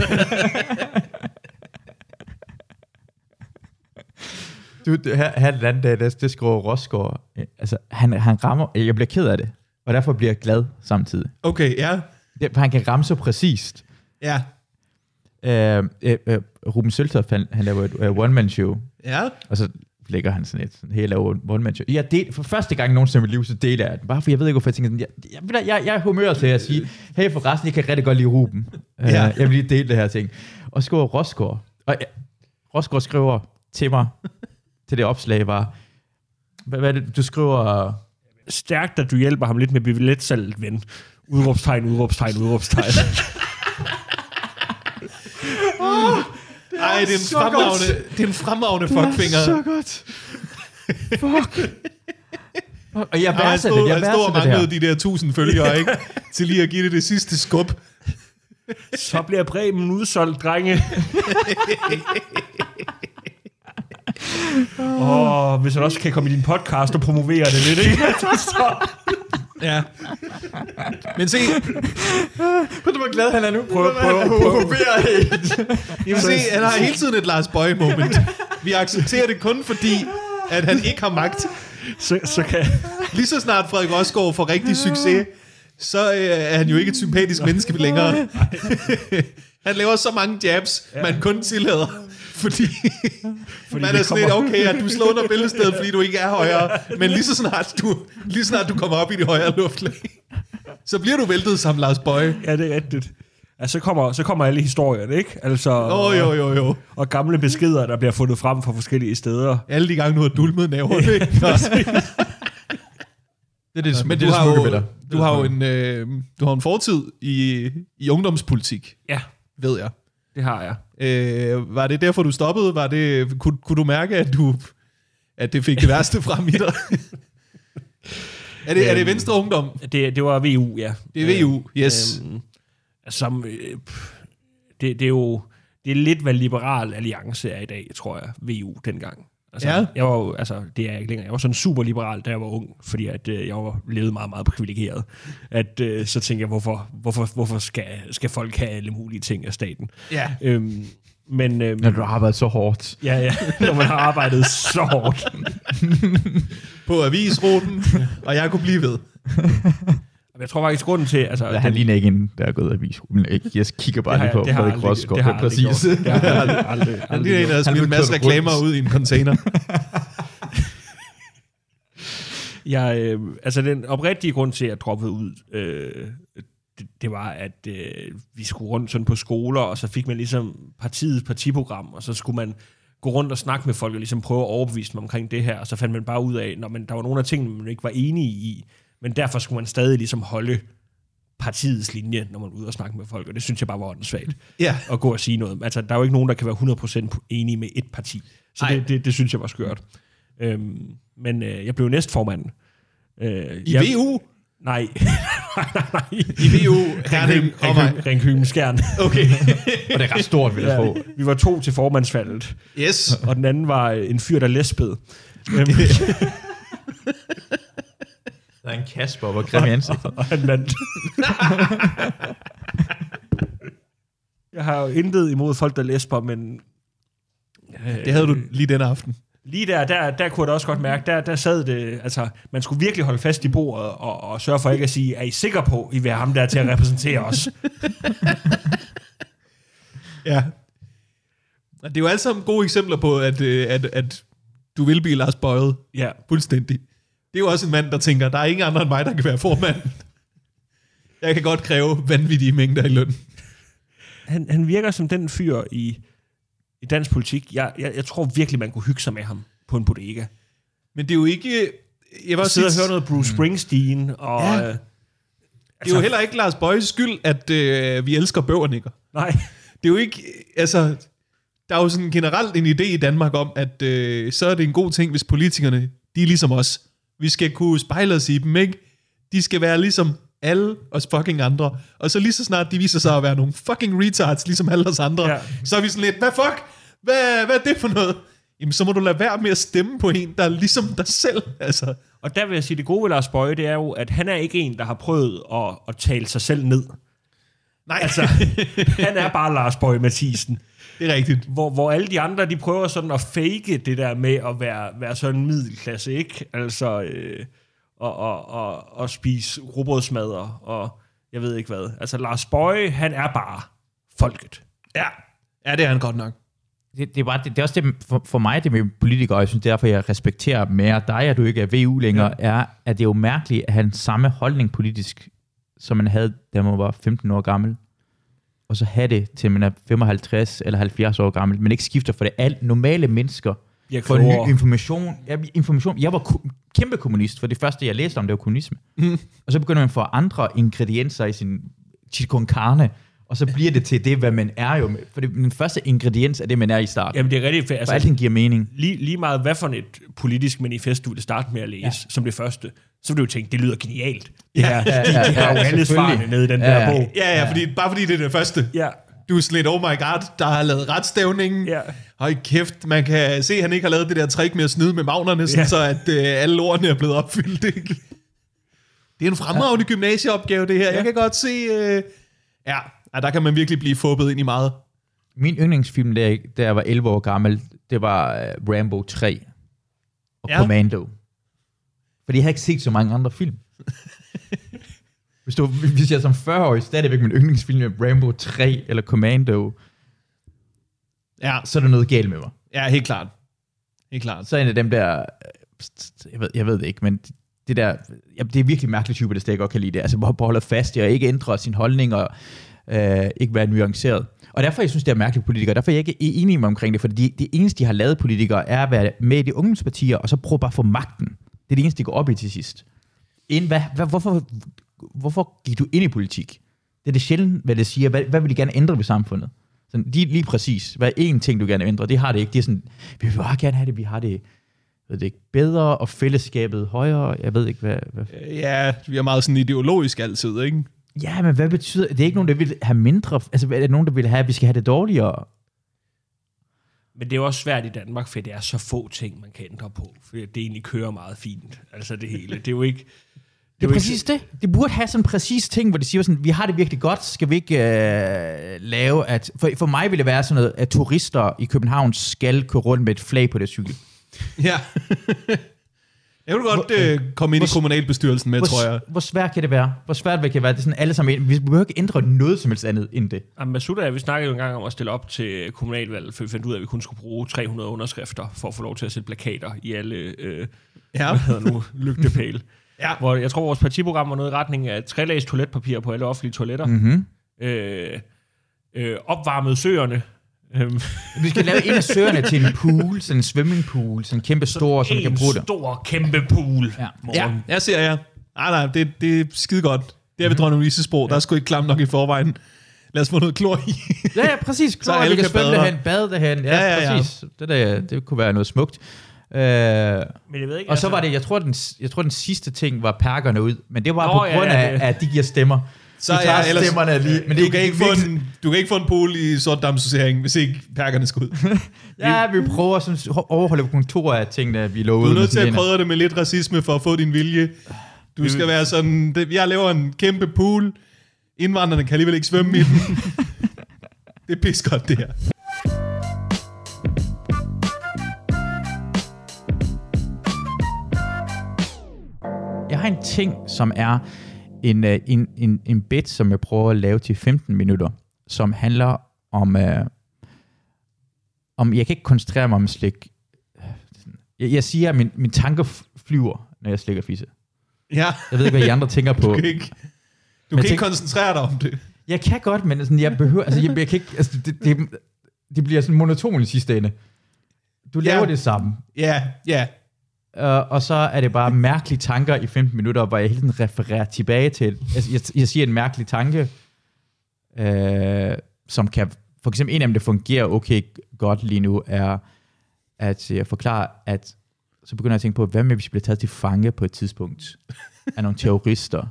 Du, det- her, her den anden dag, der, det skriver Rosgaard, øh, altså han, han rammer, jeg bliver ked af det. og derfor bliver jeg glad samtidig. Okay, ja. Det, for han kan ramme så præcist. Ja. Øh, øh, øh, Ruben Søltoft, han, han laver et uh, one-man-show, Ja. og så lægger han sådan et sådan helt laver one-man-show. Jeg del, for første gang nogensinde i mit liv, så deler jeg den. Bare for jeg ved ikke, hvorfor jeg tænker sådan, jeg, jeg, jeg, jeg, er humør til at sige, hey forresten, jeg kan rigtig godt lide Ruben. Ja. Ja. Uh, jeg vil lige dele det her ting. Og skriver Rosgaard. Og uh, Rosgaard skriver til mig, til det opslag var, hvad, hvad er det, du skriver, Stærkt, at du hjælper ham lidt med billetsalget, ven. Udråbstegn, udråbstegn, udråbstegn. Ej, det er en så fremragende, det er en fremragende fuckfinger. godt. Fuck. og jeg værdsætter det, jeg han stod og værdsætter det her. manglede de der tusind følgere, ikke? Til lige at give det det sidste skub. Så bliver Bremen udsolgt, drenge. Åh, oh, hvis han også kan komme i din podcast og promovere det lidt, ikke? Så, Ja. Men se, Ved du, hvor glad han er nu? Prøv- prøv- prøv- jamen se, han har hele tiden et Lars Bøje moment. Vi accepterer det kun fordi, at han ikke har magt. så, så kan... Lige så snart Frederik Rosgaard får rigtig succes, så øh, er han jo ikke et sympatisk menneske længere. han laver så mange jabs, man kun tillader. Fordi, fordi man er sådan lidt, okay, at du slår under bæltestedet, fordi du ikke er højere. Men lige så snart du, lige så snart du kommer op i det højere luftlag, så bliver du væltet som Lars Bøje. Ja, det er rigtigt. Altså, så kommer, så kommer alle historierne, ikke? Altså, Åh, oh, jo, jo, jo. og gamle beskeder, der bliver fundet frem fra forskellige steder. Alle de gange, du har dulmet næverne. ikke? Det er det, Men men du det er har, jo, du har jo en, øh, du har en fortid i, i ungdomspolitik, Ja, ved jeg. Det har jeg. Øh, var det derfor, du stoppede? Var det, kunne, kunne du mærke, at, du, at det fik det værste frem i dig? er, det, er det Venstre Ungdom? Det, det var VU, ja. Det er VU, yes. Øhm, som, øh, det, det er jo det er lidt, hvad Liberal Alliance er i dag, tror jeg, VU dengang. Altså, Ja. Jeg var jo, altså, det er jeg ikke længere. Jeg var sådan super liberal, da jeg var ung, fordi at, øh, jeg var levet meget, meget privilegeret. At, øh, så tænkte jeg, hvorfor, hvorfor, hvorfor skal, skal folk have alle mulige ting af staten? Ja. Øhm, men øhm, Når du har arbejdet så hårdt. ja, ja, når man har arbejdet så hårdt. På avisruten, og jeg kunne blive ved. Jeg tror faktisk, grunden til... Altså, Ja, han ligner ikke en, der er gået avis. Men jeg- jeg kigger bare har lige på det Frederik aldrig- Rosgaard. det har aldrig Præcis. Det har jeg aldrig, aldrig, Han aldrig er en, der har smidt en masse reklamer rundt. ud i en container. Jeg, øh, altså den oprigtige grund til, at jeg droppede ud, øh, det, det var, at øh, vi skulle rundt sådan på skoler, og så fik man ligesom partiets partiprogram, og så skulle man gå rundt og snakke med folk, og ligesom prøve at overbevise dem omkring det her, og så fandt man bare ud af, når man, der var nogle af tingene, man ikke var enige i, men derfor skulle man stadig ligesom holde partiets linje, når man var ude og snakke med folk, og det synes jeg bare var åndssvagt Ja. at gå og sige noget. Altså, der er jo ikke nogen, der kan være 100% enige med et parti. Så det, det, det synes jeg var skørt. Øhm, men øh, jeg blev næstformand. Øh, I jeg, VU? Nej. nej, nej, nej. I VU, Herning og mig. Ringkøben Skjern. Okay. Og det er ret stort, vil jeg tro. Vi var to til formandsvalget, Yes. og den anden var en fyr, der lesbede. Der er en Kasper og grim i ansigtet. og han vandt. jeg har jo intet imod folk, der lesber, men... Øh, Det havde du lige den aften. Lige der, der, der kunne jeg da også godt mærke, der, der sad det, altså, man skulle virkelig holde fast i bordet og, og sørge for ikke at sige, er I sikre på, I vil have ham der til at repræsentere os? Ja. Og Det er jo alle sammen gode eksempler på, at, øh, at, at du vil blive Lars Bøjet. Ja, Fuldstændig. Det er jo også en mand, der tænker, der er ingen andre end mig, der kan være formand. Jeg kan godt kræve vanvittige mængder i løn. han, han virker som den fyr i, i dansk politik. Jeg, jeg, jeg tror virkelig, man kunne hygge sig med ham på en bodega. Men det er jo ikke... Jeg vil også Sidde og høre noget Bruce Springsteen, og... Ja. Ja. det er jo heller ikke Lars Bøjes skyld, at øh, vi elsker bøvernikker. nej, Det er jo ikke... Altså, der er jo sådan generelt en idé i Danmark om, at øh, så er det en god ting, hvis politikerne, de er ligesom os. Vi skal kunne spejle os i dem, ikke? De skal være ligesom alle os fucking andre. Og så lige så snart de viser sig at være nogle fucking retards, ligesom alle os andre, ja. Så er vi sådan lidt, hvad fuck? Hvad, hvad er det for noget? Jamen, så må du lade være med at stemme på en, der er ligesom dig selv. Altså, og der vil jeg sige, det gode ved Lars Bøje, det er jo, at han er ikke en, der har prøvet at, at tale sig selv ned. nej, Altså, han er bare Lars Bøje Mathisen. Det er rigtigt. Hvor, hvor alle de andre, de prøver sådan at fake det der med at være, være sådan en middelklasse, ikke? Altså, øh, og, og, og, og spise robotsmadder, og jeg ved ikke hvad. Altså, Lars Bøje, han er bare folket. Ja. Ja, det er han godt nok. Det, det, er bare, det, det er også det, for, for mig, det med politikere, og jeg synes derfor, jeg respekterer mere dig, at du ikke er VU længere, ja. er, at det er jo mærkeligt at have den samme holdning politisk, som man havde, da man var 15 år gammel, og så have det, til man er 55 eller 70 år gammel, men ikke skifter for det. Alt normale mennesker Jeg får ny information. Jeg, information. jeg var ku- kæmpe kommunist, for det første, jeg læste om, det var kommunisme. Mm. Og så begynder man at få andre ingredienser i sin chicken carne, og så bliver det til det, hvad man er jo. For det, den første ingrediens er det, man er i starten. Jamen, det er rigtigt, for altså, for alting giver mening. lige, lige meget hvad for et politisk manifest, du vil starte med at læse, ja. som det første, så vil du jo tænke, det lyder genialt. Det her, ja, de, ja, de har jo ja, alle svarene nede i den Ja, der ja. bog. Ja, ja, fordi, bare fordi det er det første. Ja, Du er lidt, oh my god, der har lavet retstævningen. Ja. Høj kæft, man kan se, at han ikke har lavet det der trick med at snyde med magnerne, sådan Ja. så at øh, alle ordene er blevet opfyldt. Ikke? Det er en fremragende gymnasieopgave, det her. Jeg kan godt se... Øh, ja, ja, der kan man virkelig blive fubbet ind i meget. Min yndlingsfilm, da jeg, da jeg var 11 år gammel, det var uh, Rambo 3 og Ja. ja. Commando. Fordi jeg havde ikke set så mange andre film. hvis, du, hvis jeg som 40-årig stadigvæk min yndlingsfilm er Rambo 3 eller Commando, Ja, så er der noget galt med mig. ja helt klart. Helt klart. Så er en af dem der, jeg ved, jeg ved det ikke, men det der, ja, det er virkelig mærkeligt type, det jeg godt kan lide det. Altså, hvor holder fast i at ikke ændre sin holdning og øh, ikke være nuanceret. Og derfor jeg synes det er mærkeligt politikere. Derfor er jeg ikke enig med omkring det, for det, det eneste, de har lavet politikere, er at være med i de ungdomspartier, og så prøve bare at få magten. Det er det eneste, de går op i til sidst. Inden, hvad, hvad, hvorfor, hvorfor gik du ind i politik? Det er det sjældent, hvad det siger. Hvad, hvad vil de gerne ændre ved samfundet? Sådan, lige, lige præcis. Hvad er én ting, du gerne vil ændre? Det har det ikke. Det er sådan, vi vil bare gerne have det, vi har det, ved det ikke, bedre, og fællesskabet højere. Jeg ved ikke, hvad... hvad Ja, vi er meget sådan ideologisk altid, ikke? Ja, men hvad betyder... Det er ikke nogen, der vil have mindre... Altså, er det nogen, der vil have, at vi skal have det dårligere? Men det er også svært i Danmark, for det er så få ting, man kan ændre på. For det egentlig kører meget fint, altså det hele. Det er jo ikke... Det er præcis det. Det burde have sådan en præcis ting, hvor de siger sådan, vi har det virkelig godt, skal vi ikke øh, lave at... For, for mig vil det være sådan noget, at turister i København skal køre rundt med et flag på deres cykel. Ja. jeg vil godt øh, komme ind i hvor- kommunalbestyrelsen med, tror jeg. Hvor, hvor svært kan det være? Hvor svært kan det være? Det er sådan alle sammen... Vi behøver ikke ændre noget som helst andet end det. Jamen, og jeg, vi snakkede jo engang om at stille op til kommunalvalget, for vi fandt ud af, at vi kun skulle bruge 300 underskrifter for at få lov til at sætte plakater i alle, øh, Ja. hvad hedder nu, lygtepæle. Ja. Hvor jeg tror, vores partiprogram var noget i retning af trælags toiletpapir på alle offentlige toiletter. Mm. Mm-hmm. Øh, øh, opvarmet søerne. Øhm, Vi skal lave en af søerne til en pool, sådan en swimmingpool, sådan en kæmpe stor, som vi kan en bruge det. stor, kæmpe pool. Ja. Ja, jeg ser jer. Nej, nej, det, det er skide godt. Det er ved dronning Louise's sprog. Der er sgu ikke klamt nok i forvejen. Lad os få noget klor i. Ja, ja, præcis. Klar, alle vi kan kan svømme bade derhen, bade derhen. Ja, Ja, ja, ja, ja. præcis. Det, der, det kunne være noget smukt. Øh, Men jeg ved ikke, og så var det, jeg tror, den, jeg tror, den sidste ting var perkerne ud, men det var Nå, på ja, grund ja, af, det- at de giver stemmer. Så tager ja, ellers- stemmerne lige, men det du, er kan ikke få en, du kan ikke få en pool i sortdamssortering, hvis ikke perkerne skal ud. Ja, vi prøver sådan at overholde kontorer af tingene, vi lovede. Du er nødt til at prøve det med lidt racisme for at få din vilje. Du skal være sådan, det, jeg laver en kæmpe pool. Indvandrerne kan alligevel ikke svømme i den. det er pis godt, det her. Jeg har en ting, som er en, øh, en, en, en bit, som jeg prøver at lave til 15 minutter, som handler om, øh, om jeg kan ikke koncentrere mig om slik. Jeg, jeg siger, at min, min tanker flyver, når jeg slikker fisse. Ja, Jeg ved ikke, hvad I andre tænker på. du kan ikke, du kan ikke koncentrere dig om det. Jeg kan godt, men sådan, jeg behøver, altså, jeg, jeg kan ikke, altså, det, det, det bliver sådan monoton i sidste ende. Du laver Ja. det samme. Ja, ja. Uh, og så er det bare mærkelige tanker i 15 minutter, hvor jeg hele tiden refererer tilbage til. Altså, jeg, jeg siger en mærkelig tanke, uh, som kan... For eksempel en af dem, der fungerer okay godt lige nu, er at øh, jeg forklarer, at så begynder jeg at tænke på, hvad med, hvis vi bliver taget til fange på et tidspunkt af nogle terrorister?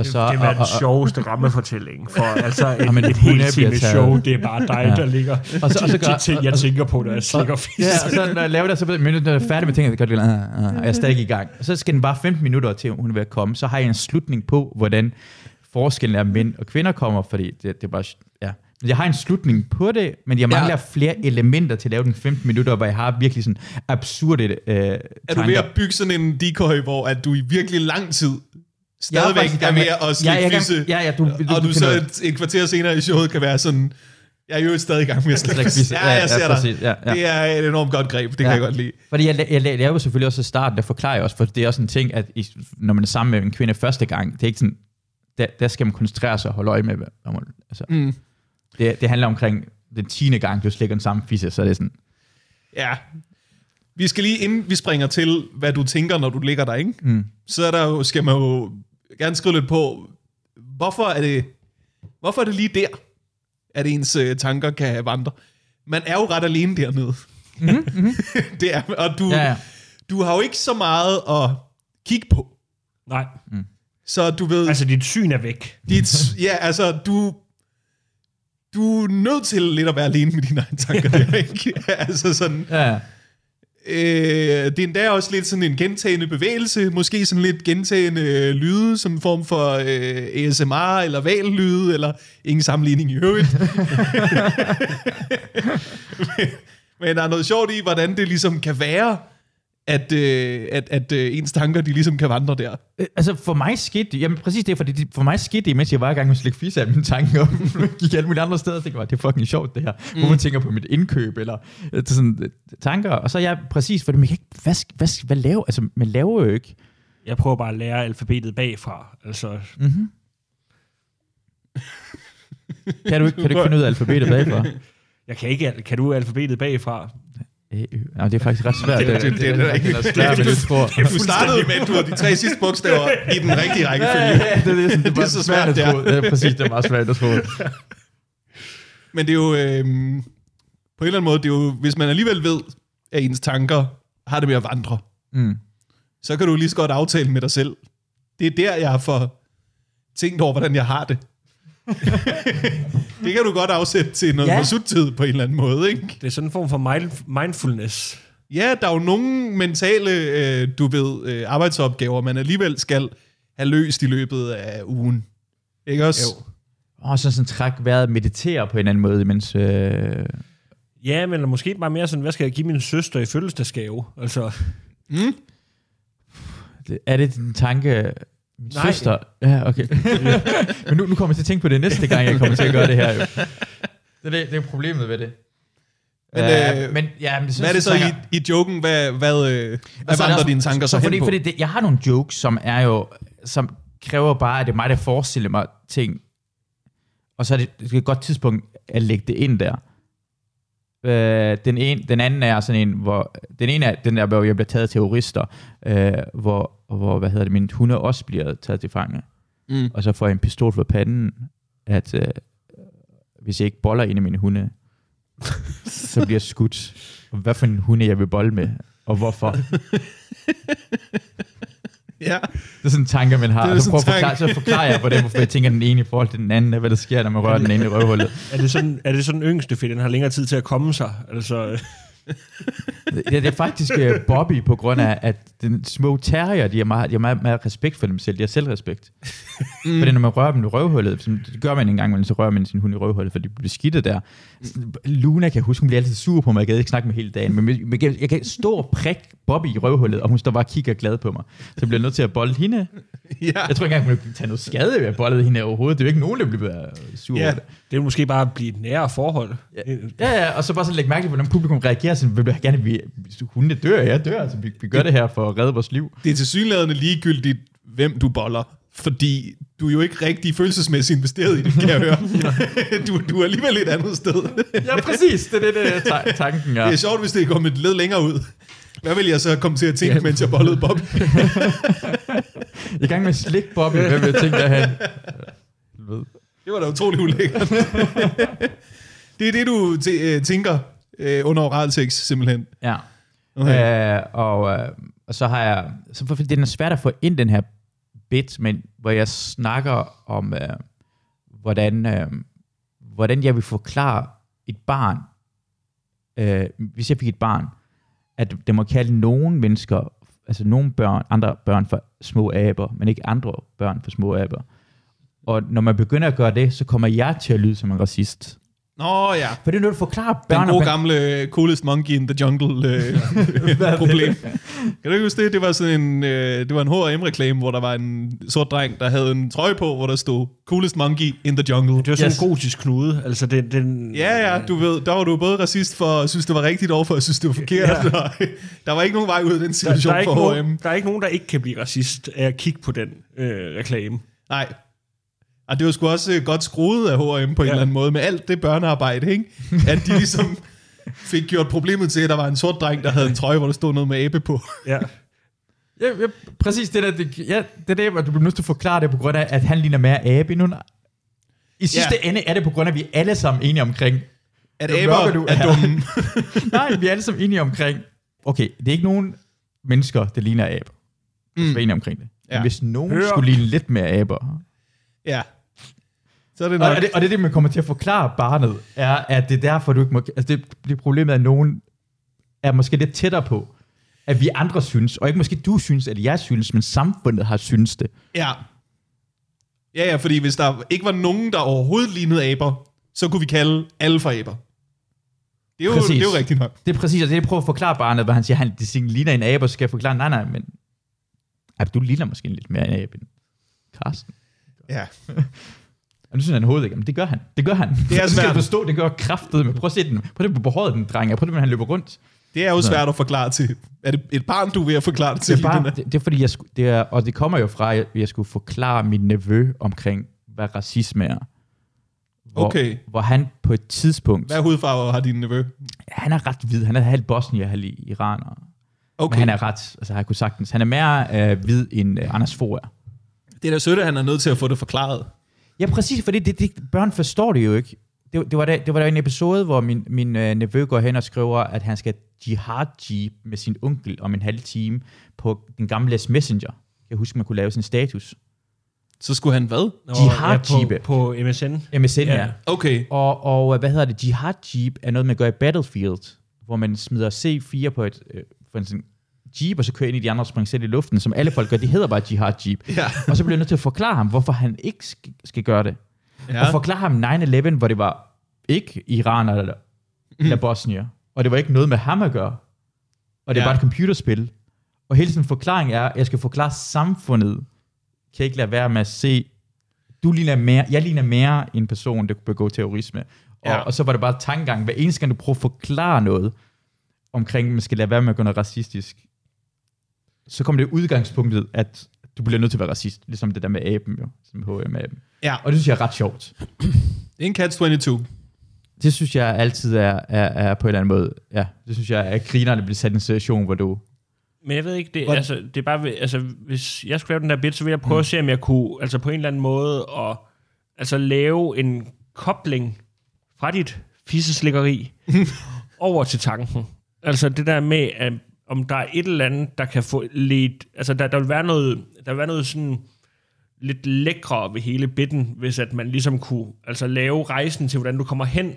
Og Så, det er og, den sjoveste rammefortælling for altså et, Jamen, et helt time taget. show. Det er bare dig, Ja. der ligger. Og så- og så gør- de ting, jeg tænker på, når jeg slikker fisk. Ja, og så når jeg laver det, så men når jeg er færdig med tingene, så gør det, uh, uh, og jeg er stadig i gang. Og så skal den bare 15 minutter til, hun er ved at komme. Så har jeg en slutning på, hvordan forskellen er mænd og kvinder kommer, fordi det, det er bare, ja, Jeg har en slutning på det, men jeg mangler Ja. ja. flere elementer til at lave den 15 minutter, hvor jeg har virkelig sådan absurde øh, Er du ved at bygge sådan en decoy, hvor at du i virkelig lang tid stadigvæk er ved at Ja, slikke gang- fisse, ja, ja, du- du- og du så et, et kvarter senere i showet kan være sådan, jeg er jo stadig i gang med at slikke Slikke fisse. Ja, Ja, jeg ja, ser dig. præcis. Ja, ja. Det er et enormt godt greb, det kan Ja. jeg godt lide. Fordi jeg, jeg, jeg laver selvfølgelig også i starten, der forklarer jeg også, for det er også en ting, at i, når man er sammen med en kvinde første gang, det er ikke sådan, der, der skal man koncentrere sig og holde øje med, hvad man, altså, Mm. det, det handler omkring den tiende gang, du slikker den samme fisse, så er det sådan, Ja. Vi skal lige, inden vi springer til, hvad du tænker, når du ligger der, ikke? Mm. så er der jo, skal man jo gerne skrive lidt på, hvorfor er det, hvorfor er det lige der, at ens øh, tanker kan vandre? Man er jo ret alene dernede. Mm-hmm. det er, og du, Ja, ja. du har jo ikke så meget at kigge på. Nej, Så du ved, altså dit syn er væk. dit, ja, altså, du, du er nødt til lidt at være alene med dine egne tanker der, ikke? altså sådan, ja, ja. Øh, det er endda også lidt sådan en gentagende bevægelse, måske sådan lidt gentagende øh, lyde, som en form for øh, ASMR eller vallyde, eller ingen sammenligning i øvrigt. men, men der er noget sjovt i, hvordan det ligesom kan være, at, øh, at, at øh, ens tanker, de ligesom kan vandre der. Øh, Altså for mig skete det, jamen præcis det, fordi det, for mig skete det, mens jeg var i gang med at slikke fisse af mine tanker, og gik alle mulige andre steder og tænkte, "Wow, det er fucking sjovt det her. Mm. Hvor man tænker på mit indkøb, eller øh, det er sådan, øh, tanker, og så er jeg præcis, fordi man kan ikke, hvad, hvad, hvad laver, altså man laver jo ikke. Jeg prøver bare at lære alfabetet bagfra. Altså, Mm-hmm. kan, du ikke, kan du ikke finde ud af alfabetet bagfra? jeg kan ikke, kan du alfabetet bagfra? Øh, øh. Nej, det er faktisk ret svært. Det- det- det er det er svært, men det tror. Du startede med, at du har de tre sidste bogstaver i den rigtige Ja, rækkefølge. ja, ja, det, er det, sådan, det, Det er så svært, det er. Ja, præcis, det er meget svært at tro. Men det er jo, øh, på en eller anden måde, det er jo, hvis man alligevel ved, at ens tanker har det med at vandre, Mm. så kan du lige så godt aftale med dig selv. Det er der, jeg får tænkt over, hvordan jeg har det. det kan du godt afsætte til noget Ja. tid på en eller anden måde, ikke? Det er sådan en form for mind- mindfulness. Ja, der er jo nogle mentale, øh, du ved, øh, arbejdsopgaver, man alligevel skal have løst i løbet af ugen. Ikke også? Jo. Og så sådan træk vejret, meditere på en anden måde, mens... Øh, Ja, men måske bare mere sådan, hvad skal jeg give min søster i fødselsdagsgave? Altså, Mm? er det din tanke... Min Nej. søster... Ja, okay. Men nu, nu kommer jeg til at tænke på det næste gang, jeg kommer til at gøre det her, jo. Det er, det, det er problemet ved det. Men, Øh, øh, men, ja, men Hvad er det så tænker- i, i joken? Hvad, hvad, øh, hvad er vandrer også- dine tanker så, så fordi, hen på? fordi det, jeg har nogle jokes, som er jo, som kræver bare, at det er mig, der forestiller mig ting, og så er det, det er et godt tidspunkt at lægge det ind der. Øh, den, en, den anden er sådan en, hvor, den ene er den der, hvor jeg bliver taget af terrorister, øh, hvor, hvor, hvad hedder det, min hunde også bliver taget til fange. Mm. Og så får jeg en pistol for panden, at øh, hvis jeg ikke boller en af mine hunde, så bliver jeg skudt. Og hvad for en hunde jeg vil bolle med, og hvorfor. Ja. Det er sådan en tanke, man har. Det er Og så, sådan prøver forklare, så forklarer jeg på det, hvorfor jeg tænker den ene i forhold til den anden, hvad der sker, når man rører den ene i røvhullet. er det sådan, er det sådan yngste, fordi den har længere tid til at komme sig? Altså, Det, det er faktisk uh, Bobby, på grund af, at den små terrier, de har meget, de har meget, meget respekt for dem selv. De har selvrespekt. Mm. Fordi når man rører dem i røvhullet, som det gør man en gang, men så rører man sin hund i røvhullet, for de bliver skidte der. Luna kan jeg huske, hun bliver altid sur på mig, jeg gad ikke snakke med hele dagen, men jeg, jeg kan stå og prikke Bobby i røvhullet, og hun står bare og kigger glad på mig. Så jeg bliver nødt til at bolde hende. ja. Jeg tror ikke engang, hun vil tage noget skade ved at bolle hende overhovedet. Det er jo ikke nogen, der bliver sur Ja. over det. Det vil måske bare blive et nære forhold. Ja, ja, og så bare så lægge mærke til, hvordan publikum reagerer. Så vil gerne, vi, hvis hundene dør, jeg dør. Altså, vi, vi gør det her for at redde vores liv. Det er til synlædende ligegyldigt, hvem du boller. Fordi du er jo ikke rigtig følelsesmæssigt investeret i det, kan jeg høre. du, du er alligevel et andet sted. Ja, præcis. Det er det, det er ta- tanken. Ja. Det er sjovt, hvis det er kommet et led længere ud. Hvad vil jeg så komme til at tænke, Ja. mens jeg bollede Bob? Jeg er i gang med at slikke Bobby. Hvem vil jeg tænke derhen? Ved. Det var da utrolig ulækkert. det er det, du t- øh, tænker øh, under oralsex, simpelthen. Ja. Okay. Øh, og, øh, og så har jeg... Så for, det er svært at få ind den her bit, men hvor jeg snakker om, øh, hvordan, øh, hvordan jeg vil forklare et barn, øh, hvis jeg fik et barn, at det må kalde nogen mennesker, altså nogle børn, andre børn for små aber, men ikke andre børn for små aber. Og når man begynder at gøre det, så kommer jeg til at lyde som en racist. Nå ja, For det er noget, du forklarer børn. den gode gamle uh, coolest monkey in the jungle uh, problem. Kan du ikke huske det? Det var sådan en, uh, det var en H&M-reklame, hvor der var en sort dreng, der havde en trøje på, hvor der stod coolest monkey in the jungle. Det var sådan Yes. en gotisk knude. Altså, den, den, Ja, ja, du ved, der var du både racist for at synes, det var rigtigt, og for at synes, det var forkert. Ja. der var ikke nogen vej ud af den der, situation der, er ikke for nogen, H&M. der er ikke nogen, der ikke kan blive racist af at kigge på den øh, reklame. Nej. Og det var sgu også øh, godt skruet af H&M på en Ja. eller anden måde, med alt det børnearbejde, ikke? At de ligesom fik gjort problemet til, at der var en sort dreng, der havde en trøje, hvor der stod noget med abe på. Ja. Ja, ja, præcis det der. Det, ja, det er det, hvor du bliver nødt til at forklare det på grund af, at han ligner mere abe end nogen. I sidste Ja. ende er det på grund af, at vi er alle sammen enige omkring. At Nu aber du er dumme. Nej, vi er alle sammen enige omkring. Okay, det er ikke nogen mennesker, der ligner aber. Mm. Vi er enige omkring det. Men Ja. hvis nogen Hør. skulle ligne lidt mere aber, Ja. Så er det Og, nok. og, det, og det er det, man kommer til at forklare barnet, er, at det er derfor, du ikke må... Altså det, det problemet er, at nogen er måske lidt tættere på, at vi andre synes, og ikke måske du synes, eller jeg synes, men samfundet har synes det. Ja. Ja, ja, fordi hvis der ikke var nogen, der overhovedet lignede aber, så kunne vi kalde alle for aber. Det er jo, Præcis. det er jo rigtigt nok. Det er præcis, og det er det, jeg prøver at forklare barnet, hvor han siger, han det ligner en abe, så skal jeg forklare, nej, nej, men ja, du ligner måske lidt mere en abe end Karsten. Ja. Og nu synes han overhovedet ikke, men det gør han. Det gør han. Det er Du skal svært. forstå, det gør kraftet med. Prøv at se den. Prøv det på håret, den dreng. Prøv det, når han løber rundt. Det er jo svært at forklare til. Er det et barn, du ved at forklare det til? Det er, her? det, det er fordi, jeg, det er, og det kommer jo fra, at jeg skulle forklare min nevø omkring, hvad racisme er. Hvor, Okay. Hvor han på et tidspunkt, Hvad hudfarve har din nevø? han er ret hvid, han er halv bosnier, halv iraner. Okay. Okay. Men han er ret, altså han kunne sagtens, han er mere øh, hvid end øh, Anders Fogh er. Det er da sødt, at han er nødt til at få det forklaret. Ja, præcis, fordi det, det, børn forstår det jo ikke. Det, det, var der, det var der en episode, hvor min, min øh, nevø går hen og skriver, at han skal jihad-jeep med sin onkel om en halv time på den gamle Messenger. Jeg husker, man kunne lave sådan en status. Så skulle han hvad? Nå, Jihad-jeepe. ja, på, på MSN. MSN, ja. Ja. ja. Okay. Og, og hvad hedder det? Jihad Jeep er noget, man gør i Battlefield, hvor man smider C4 på et øh, for en sådan Jeep, og så kører ind i de andre og springer selv i luften, som alle folk gør. Det hedder bare Jihad Jeep. Ja. Og så bliver jeg nødt til at forklare ham, hvorfor han ikke skal, gøre det. Ja. Og forklare ham 9-11, hvor det var ikke iraner eller, eller bosnier. Og det var ikke noget med ham at gøre. Og det er Ja. bare et computerspil. Og hele sådan forklaring er, at jeg skal forklare samfundet. Kan ikke lade være med at se, du ligner mere, jeg ligner mere en person, der kunne begå terrorisme. Og, Ja. og så var det bare tankegang, hver eneste gang du prøver at forklare noget, omkring, at man skal lade være med at gøre noget racistisk, så kommer det udgangspunktet, at du bliver nødt til at være racist, ligesom det der med aben jo, som H&M-aben. ja. Og det synes jeg er ret sjovt. En Catch 22. Det synes jeg altid er, er, er på en eller anden måde, ja, det synes jeg er grinerne bliver sat i en situation, hvor du, Men jeg ved ikke, det, altså, det er bare, altså, hvis jeg skulle lave den der bit, så ville jeg prøve mm. at se, om jeg kunne, altså på en eller anden måde, at, altså lave en kobling fra dit fisseslikkeri over til tanken. Altså det der med, at om der er et eller andet, der kan få lidt, altså der, der vil være noget, der vil være noget sådan lidt lækre ved hele bitten, hvis at man ligesom kunne altså lave rejsen til, hvordan du kommer hen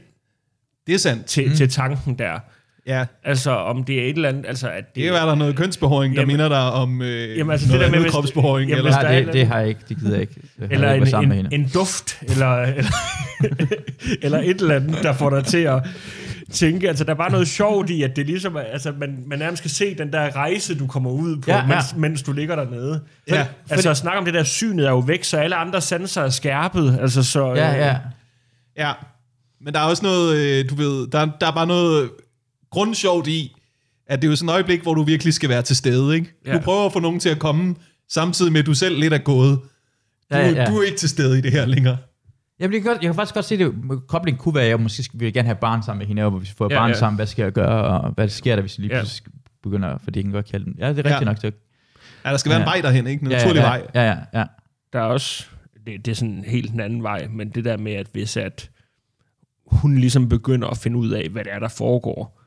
Det er sandt. til, mm. til tanken der. Ja. Altså om det er et eller andet, altså at det, Det kan være, der er noget kønsbehåring, der Jamen- minder dig om øh, Jamen, altså, noget det der med, kropsbehåring. Jamen, eller Nej, det, det har jeg ikke, det gider jeg ikke. Det har eller jeg ikke været en, en, en duft, eller, eller, eller et eller andet, der får dig til at tænke, altså der er bare noget sjovt i, at det ligesom, altså man, man nærmest skal se den der rejse, du kommer ud på, Ja, ja, ja. ja. Mens, mens du ligger dernede. Ja, altså at snakke om det der synet er jo væk, så alle andre sanser er skærpet, altså så... Ja, øh, ja. Ja, men der er også noget, øh, du ved, der, der er bare noget grundsjovt i, at det er jo sådan et øjeblik, hvor du virkelig skal være til stede, ikke? Ja. Ja. Du prøver at få nogen til at komme, samtidig med, at du selv lidt er gået. Du, Ja, ja, ja. du er ikke til stede i det her længere. Jamen, det kan godt, jeg kan faktisk godt se det. Koblingen kunne være, at jeg måske skal, vil jeg gerne have barn sammen med hende, og hvis vi får Ja, barn ja. sammen, hvad skal jeg gøre, og hvad sker der, hvis jeg lige Ja. pludselig begynder, for det kan godt kalde den. Ja, det er rigtigt Ja. nok. Det, Ja, der skal være Ja. en vej derhen, ikke? En ja, naturlig ja, vej. Ja, ja, ja. Der er også, det, det er sådan helt den anden vej, men det der med, at hvis at hun ligesom begynder at finde ud af, hvad det er, der foregår,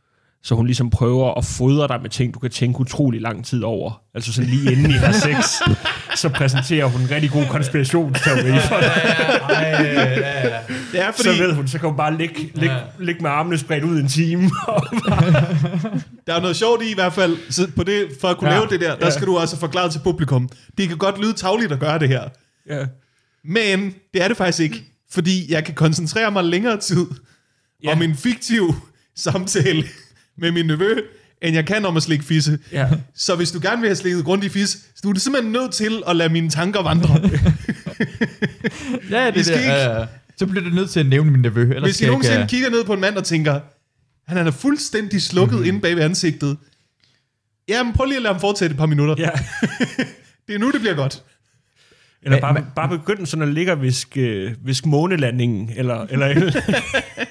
så hun ligesom prøver at fodre dig med ting, du kan tænke utrolig lang tid over. Altså sådan lige inden I har sex, så præsenterer hun en rigtig god konspirationsteori for dig. Det er Så fordi, ved hun, så kan hun bare ligge, ligge, ligge med armene spredt ud en time. der er noget sjovt i i hvert fald, så på det, for at kunne Ja. ja. lave det der, der Ja. skal du også forklare til publikum. Det kan godt lyde tagligt at gøre det her, ja. men det er det faktisk ikke, fordi jeg kan koncentrere mig længere tid ja. om en fiktiv samtale med min nevø, end jeg kan om at slikke fisse. Ja. Så hvis du gerne vil have slikket grundigt fis, så du er simpelthen nødt til at lade mine tanker vandre. Ja, det ja, ja. Så bliver du nødt til at nævne min nevø. Ellers Hvis I jeg nogensinde ikke, kigger ned på en mand og tænker, han er da fuldstændig slukket mm-hmm. inde bag ved ansigtet. Jamen, prøv lige at lade ham fortsætte et par minutter. ja. Det er nu, det bliver godt. Eller bare, men- bare begynde sådan at ligge og viske, viske månelandingen, eller, eller,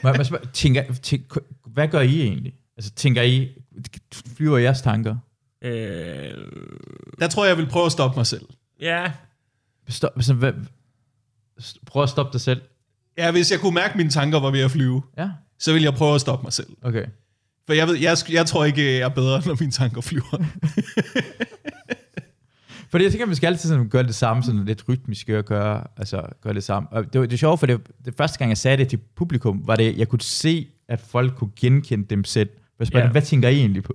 må jeg spørge, tænker, tænker, hvad gør I egentlig? Altså, tænker I, flyver jeres tanker? øh, Der tror jeg, jeg vil prøve at stoppe mig selv. ja, Stop, altså, hvad, prøv at stoppe dig selv. Ja, hvis jeg kunne mærke, at mine tanker var ved at flyve, Ja, så vil jeg prøve at stoppe mig selv. okay. For jeg, ved, jeg, jeg tror ikke, jeg er bedre, når mine tanker flyver. Fordi jeg tænker, at vi skal altid sådan gøre det samme, sådan lidt rytmisk at gøre, altså gøre det samme. Og det, var, det er sjovt, for det, det første gang, jeg sagde det til publikum, var det, jeg kunne se, at folk kunne genkende dem selv. Hvad, Ja. yeah. hvad tænker I egentlig på?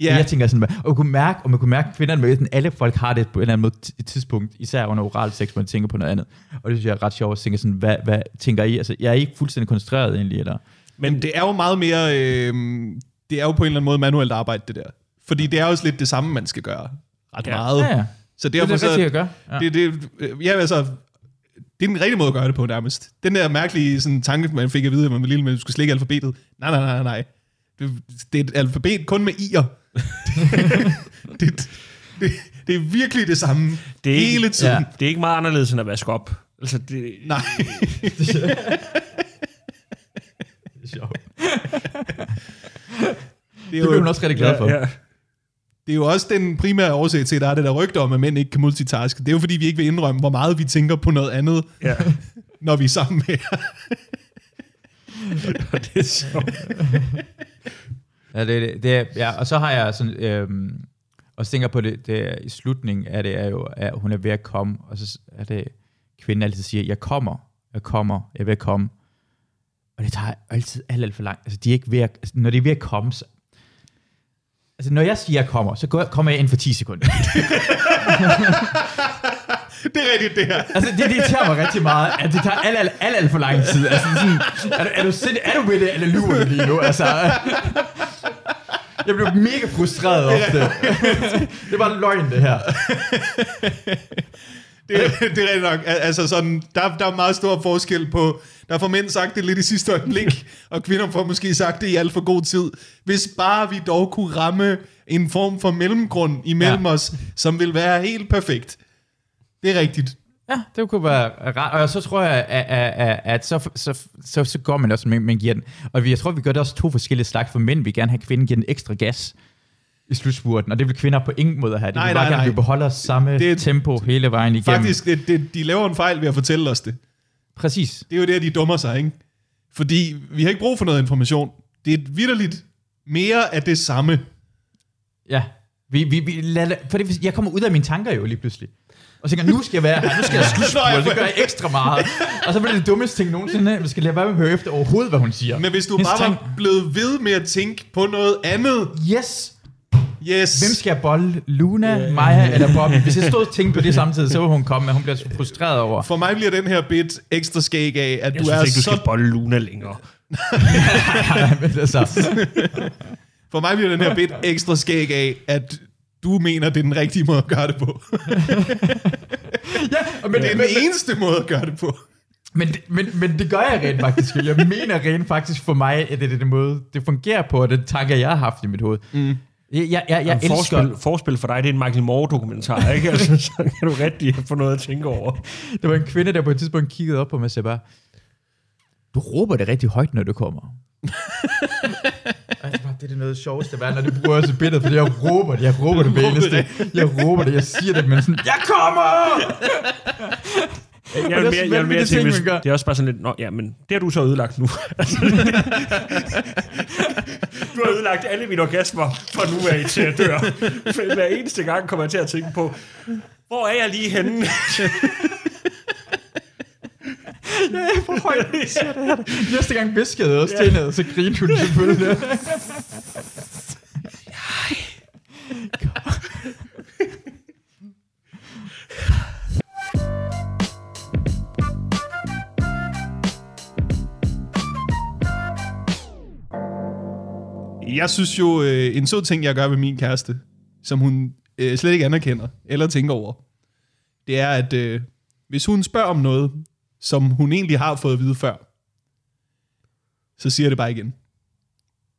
Ja. Jeg tænker sådan, og man kunne mærke, og man kunne mærke, at kvinderne med, sådan, alle folk har det på en eller anden måde et tidspunkt, især under oral sex, hvor man tænker på noget andet. Og det synes jeg er ret sjovt at tænke sådan, hvad, hvad tænker I? Altså, jeg er ikke fuldstændig koncentreret egentlig, eller? Men det er jo meget mere... Øh, det er jo på en eller anden måde manuelt arbejde, det der. Fordi det er også lidt det samme, man skal gøre. Ret Ja. meget. Ja, ja. Så Det er derfor det så... at gøre. Ja. Det, det, ja, altså, det er den rigtige måde at gøre det på nærmest. Den der mærkelige sådan, tanke, man fik at vide, at man var lille med, at du skulle slikke alfabetet. Nej, nej, nej, nej. Det, det er et alfabet kun med i'er. det, det, det er virkelig det samme Det er ikke- hele tiden. Ja. Det er ikke meget anderledes end at vaske op. Altså, det, Nej. Det er sjovt. Det er, Det blev jo, også rigtig glad for. Ja, ja. det er jo også den primære årsag til, at der er det der rygte om, at mænd ikke kan multitaske. Det er jo fordi, vi ikke vil indrømme, hvor meget vi tænker på noget andet, ja. når vi er sammen med jer. Og det er sjovt. Ja, det, det, ja, og så har jeg sådan, øhm, og så tænker på det, det i slutningen af det er jo, at hun er ved at komme, og så er det, kvinden altid siger, jeg kommer, jeg kommer, jeg er ved at komme. Og det tager altid alt, alt for langt. Altså, de er ikke ved at, altså, når de er ved at komme, så, altså, når jeg siger, jeg kommer, så går, kommer jeg ind for 10 sekunder. Det er rigtigt, det her. Altså, det, det irriterer mig rigtig meget, at det tager alt, alt, alt, alt for lang tid. Altså, sådan, er, du, er, du, sind- er du ved det, eller lyver du lige nu? Altså, jeg blev mega frustreret ofte. det var løgn, det her. Det, er- det er rigtigt nok. Al- Altså sådan, der, der er meget stor forskel på, der får mænd sagt det lidt i sidste øjeblik, og kvinder får måske sagt det i alt for god tid. Hvis bare vi dog kunne ramme en form for mellemgrund imellem ja. os, som vil være helt perfekt. Det er rigtigt. Ja, det kunne være rart. Og så tror jeg, at, at, at, så, så, så, så går man også, man, giver den. Og vi- jeg tror, vi gør det også to forskellige slags. For mænd vil gerne have, kvinden giver den ekstra gas i slutspurten, og det vil kvinder på ingen måde have. Det Nej, vil bare nej, gerne, at vi nej. beholder samme Det- tempo hele vejen igennem. Faktisk, det, det, de laver en fejl ved at fortælle os det. Præcis. Det er jo det, at de dummer sig, ikke? Fordi vi har ikke brug for noget information. Det er vidderligt mere af det samme. Ja. Vi, vi, vi lader, for det, jeg kommer ud af mine tanker jo lige pludselig. Og så tænker, nu skal jeg være her, nu skal jeg ja, det gør jeg ekstra meget. Og så bliver det dummeste ting nogensinde, vi skal lade være med at høre efter overhovedet, hvad hun siger. Men hvis du Hendes bare tank- var blevet ved med at tænke på noget andet, Yes! yes. Hvem skal jeg bolle? Luna, Maja eller Bobby? Hvis jeg stod og tænkte på det samtidig, så vil hun komme, men hun bliver så frustreret over. For mig bliver den her bit ekstra skæg af, at Jeg du synes er ikke, du skal så... bolle Luna længere. Men altså, For mig bliver den her bit ekstra skæg af, at du mener, det er den rigtige måde at gøre det på. ja, men, Det er den eneste måde at gøre det på. men, men, men, men det gør jeg rent faktisk. Jeg mener rent faktisk for mig, at det er den måde, det fungerer på, og den tanke, jeg har haft i mit hoved. Mm. Jeg, jeg, jeg, jeg Jeg elsker... forspil, forspil for dig, det er en Michael Moore-dokumentar, ikke? Altså, så kan du rigtig få noget at tænke over. Der var en kvinde, der på et tidspunkt kiggede op på mig og sagde bare, du råber det rigtig højt, når du kommer. Og jeg det er det noget sjoveste værd, når det bruger også billedet, fordi jeg råber det, jeg råber det råber eneste. Jeg råber det, jeg siger det, men sådan, jeg kommer! Jeg Og vil det er mere, jeg vil mere ting, hvis, det er også bare sådan lidt, Nå, ja, men det har du så ødelagt nu. Du har ødelagt alle mine orgasmer fra nu af til at dør. For Hver eneste gang kommer jeg til at tænke på, hvor er jeg lige henne? Ja, for højt, når siger det her. Næste gang viskede jeg også til hende, så grinede hun selvfølgelig. Jeg synes jo, øh, en sød ting, jeg gør ved min kæreste, som hun øh, slet ikke anerkender eller tænker over, det er, at øh, hvis hun spørger om noget, som hun egentlig har fået at vide før, så siger det bare igen.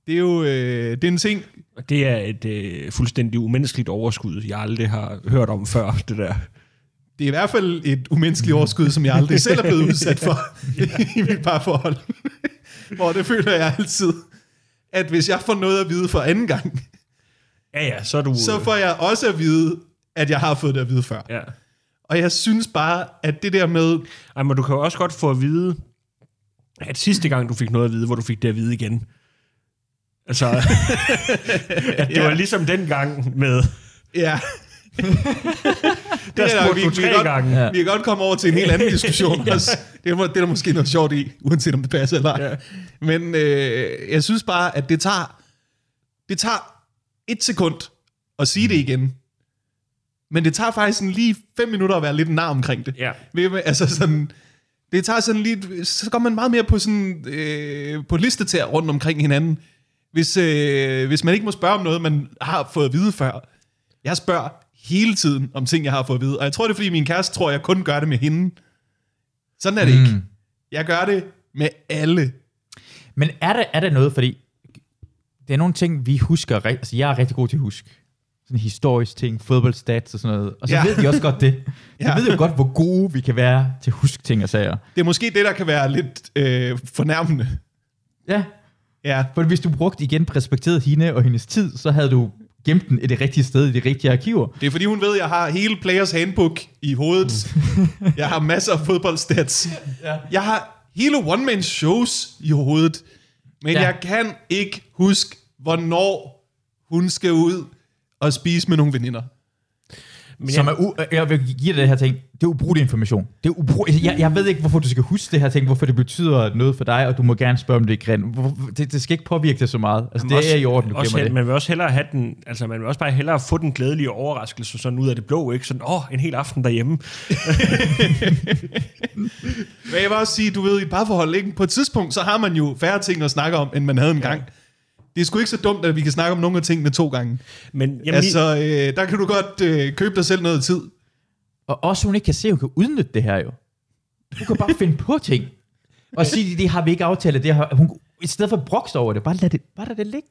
Det er jo øh, det er en ting, Og det er et øh, fuldstændig umenneskeligt overskud, jeg aldrig har hørt om før, det der. det er i hvert fald et umenneskeligt overskud, som jeg aldrig selv er blevet udsat for i mit parforhold. Hvor det føler jeg altid, at hvis jeg får noget at vide for anden gang, Ja, ja, så er du... så får jeg også at vide, at jeg har fået det at vide før. Ja. Og jeg synes bare, at det der med, Ej, men du kan jo også godt få at vide, at sidste gang du fik noget at vide, hvor du fik det at vide igen. Altså, at det Ja. var ligesom den gang med, ja, der er spurgte vi- du tre gange. Ja. vi kan godt komme over til en helt anden diskussion også. Det er, det er der måske noget sjovt i, uanset om det passer eller ej. Ja. Men øh, jeg synes bare, at det tager, det tager et sekund at sige det igen. Men det tager faktisk sådan lige fem minutter at være lidt nar omkring det. Ja. Ved, altså sådan, det tager sådan lige, så går man meget mere på sådan, øh, på listetær rundt omkring hinanden. Hvis, øh, hvis man ikke må spørge om noget, man har fået at vide før. Jeg spørger hele tiden om ting, jeg har fået at vide. Og jeg tror, det er, fordi min kæreste tror, jeg kun gør det med hende. Sådan er det mm. ikke. Jeg gør det med alle. Men er der, er der noget, fordi det er nogle ting, vi husker, altså jeg er rigtig god til at huske. Sådan historisk ting, fodboldstats og sådan noget. Og så Ja. ved vi også godt det. Ja. Ja. Vi ved jo godt, hvor gode vi kan være til at huske ting og sager. Det er måske det, der kan være lidt øh, fornærmende. Ja, Ja, for hvis du brugte igen respekteret hende og hendes tid, så havde du gemt den i det rigtige sted, i de rigtige arkiver. det er fordi, hun ved, at jeg har hele Players Handbook i hovedet. jeg har masser af fodboldstats. Ja. Jeg har hele one-man-shows i hovedet. Men. Ja. jeg kan ikke huske, hvornår hun skal ud og spise med nogle veninder. Men Som jeg, er u- jeg vil give dig det her ting. Det er ubrugelig information. Det er ubrug- jeg, jeg ved ikke, hvorfor du skal huske det her ting, hvorfor det betyder noget for dig, og du må gerne spørge om det. Hvor- Det, det skal ikke påvirke det så meget. Altså, det også- er i orden, du også, det. Man vil også hellere have den, altså man vil også bare hellere få den glædelige overraskelse sådan ud af det blå, ikke? Sådan, åh, en hel aften derhjemme. Men jeg vil også sige, du ved, i et parforhold, ikke? på et tidspunkt, så har man jo færre ting at snakke om, end man havde en gang. Det er sgu ikke så dumt, at vi kan snakke om nogle af tingene to gange. Men jamen, altså, øh, der kan du godt øh, købe dig selv noget tid. Og også hun ikke kan se, at hun kan udnytte det her jo. Hun kan bare finde på ting. Og sige, det har vi ikke aftalt. Det har, hun, I stedet for at brokse over det, bare lad det, bare lad det ligge.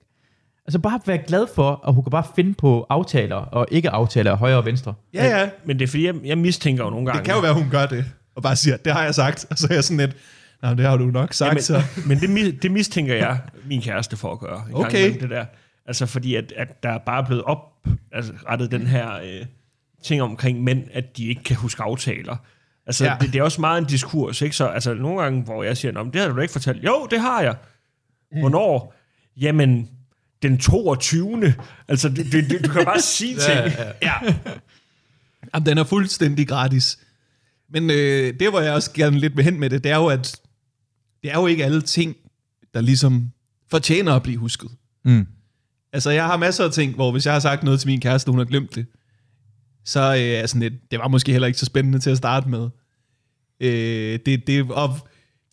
Altså bare være glad for, at hun kan bare finde på aftaler og ikke aftaler af højre og venstre. Ja, ja. men det er fordi, jeg, jeg mistænker jo nogle gange. Det kan jo være, hun gør det. Og bare siger, det har jeg sagt. Og så er jeg sådan lidt, nej, det har du nok sagt. Jamen, så. men det, det mistænker jeg min kæreste for at gøre. en gang Okay. imellem, Det der. Altså fordi, at, at der er bare blevet oprettet den her øh, ting omkring mænd, at de ikke kan huske aftaler. Altså, Ja. ja. det, det er også meget en diskurs, ikke? Så altså, nogle gange, hvor jeg siger, Nå, men det har du ikke fortalt. Jo, det har jeg. Hvornår? Jamen, den 22. Altså, det, det, det, du kan bare sige ting. Ja, ja. ja. Jamen, den er fuldstændig gratis. Men øh, det, hvor jeg også gerne lidt vil hen med det, det er jo, at det er jo ikke alle ting, der ligesom fortjener at blive husket. Mm. Altså, jeg har masser af ting, hvor hvis jeg har sagt noget til min kæreste, og hun har glemt det, så øh, er sådan lidt, det var måske heller ikke så spændende til at starte med. Øh, det, det, og min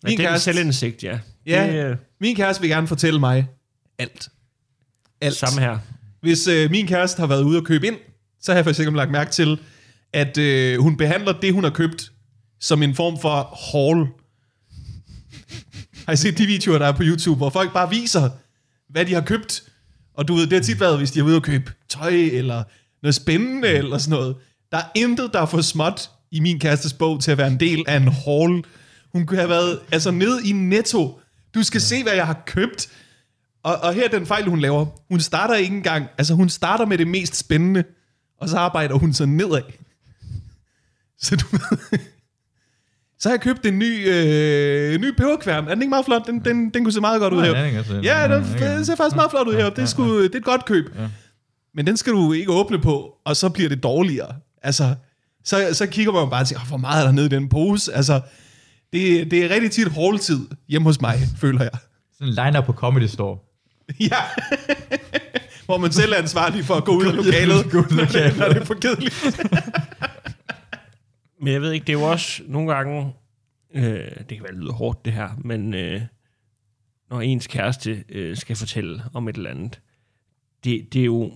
det er en kæreste, selvindsigt, ja. Ja. Det, øh, min kæreste vil gerne fortælle mig alt. Alt. samme her. Hvis øh, min kæreste har været ude og købe ind, så har jeg for eksempel lagt mærke til, at øh, hun behandler det, hun har købt, som en form for haul. Har I set de videoer, der er på YouTube, hvor folk bare viser, hvad de har købt? Og du ved, det har tit været, hvis de er ude og købe tøj, eller noget spændende, eller sådan noget. Der er intet, der er for småt i min kærestes bog til at være en del af en haul. Hun kunne have været altså ned i netto. Du skal se, hvad jeg har købt. Og, og her er den fejl, hun laver. Hun starter ikke engang, altså hun starter med det mest spændende, og så arbejder hun så nedad. Så du ved, så har jeg købt en ny, øh, ny peberkværn. Er den ikke meget flot? Den, den, den kunne se meget godt ud her. er Ja, den, den er ser faktisk meget flot ud her. Det sgu, det er et godt køb. Men den skal du ikke åbne på, og så bliver det dårligere. Altså, så, så kigger man bare og siger, "Åh, hvor meget er der nede i den pose? Altså, det, det er rigtig tit hårdtid hjemme hos mig, føler jeg. Sådan en line på Comedy Store. Ja. Hvor man selv er ansvarlig for at gå ud af lokalet, af lokalet. når det er for kedeligt. Men jeg ved ikke, det er jo også nogle gange, øh, det kan være lidt hårdt det her, men øh, når ens kæreste øh, skal fortælle om et eller andet. Det, det er jo...